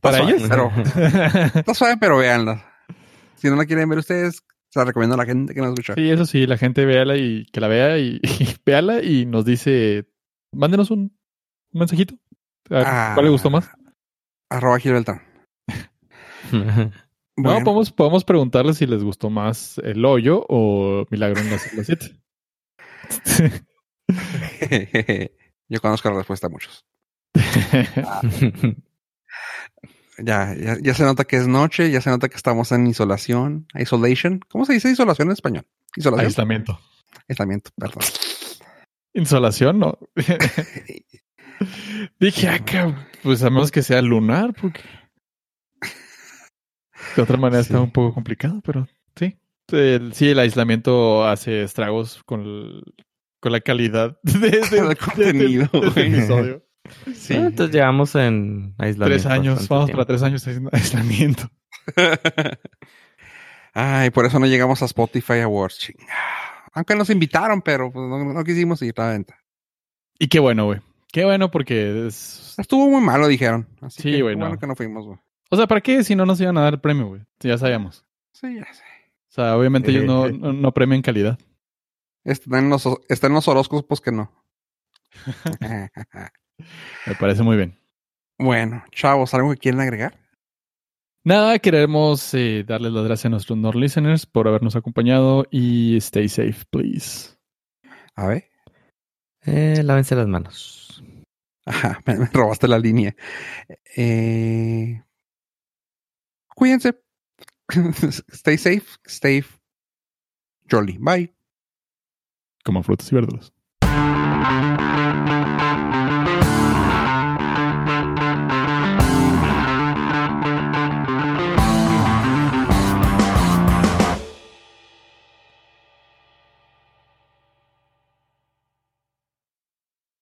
Para suave, ellos. Pero, está suave, pero véanla. Si no la quieren ver ustedes, se la recomiendo a la gente que nos escucha. Sí, eso sí, la gente véala y que la vea y, y véala y nos dice, mándenos un, un mensajito. Ah. ¿Cuál le gustó más? Arroba Gil Beltrán. No, Bueno, podemos, podemos preguntarles si les gustó más el hoyo o Milagro en la celda 7. Yo conozco la respuesta a muchos. Ya, ya, ya se nota que es noche, ya se nota que estamos en isolación, isolation. ¿Cómo se dice isolación en español? Isolación. Aislamiento. Aislamiento, perdón. Insolación, no. Dije, acá, pues a menos que sea lunar, porque de otra manera está un poco complicado, pero sí. El- sí, el aislamiento hace estragos con, el- con la calidad de, de- Del de- contenido, de- este episodio. Sí. Ah, Entonces llevamos en aislamiento. Tres años, vamos tiempo. para tres años de aislamiento. Ay, por eso no llegamos a Spotify Awards. chinga. Aunque nos invitaron, pero pues, no, no quisimos ir a la venta. Y qué bueno, güey. Qué bueno porque es... Estuvo muy malo, dijeron. Así Sí, güey, no. bueno que no fuimos, güey. O sea, ¿para qué si no nos iban a dar el premio, güey? Si ya sabíamos. Sí, ya sé. O sea, obviamente ellos no, Eh. no, no premian calidad. Está en los, está en los horóscopos pues, que no. Me parece muy bien. bueno, chavos, ¿algo que quieren agregar? Nada, queremos eh, darles las gracias a nuestros Nord listeners por habernos acompañado y stay safe, please. A ver. Eh, lávense las manos. Ajá, me, me robaste la línea. Eh, cuídense. stay safe, stay jolly. Bye. Como frutas y verduras.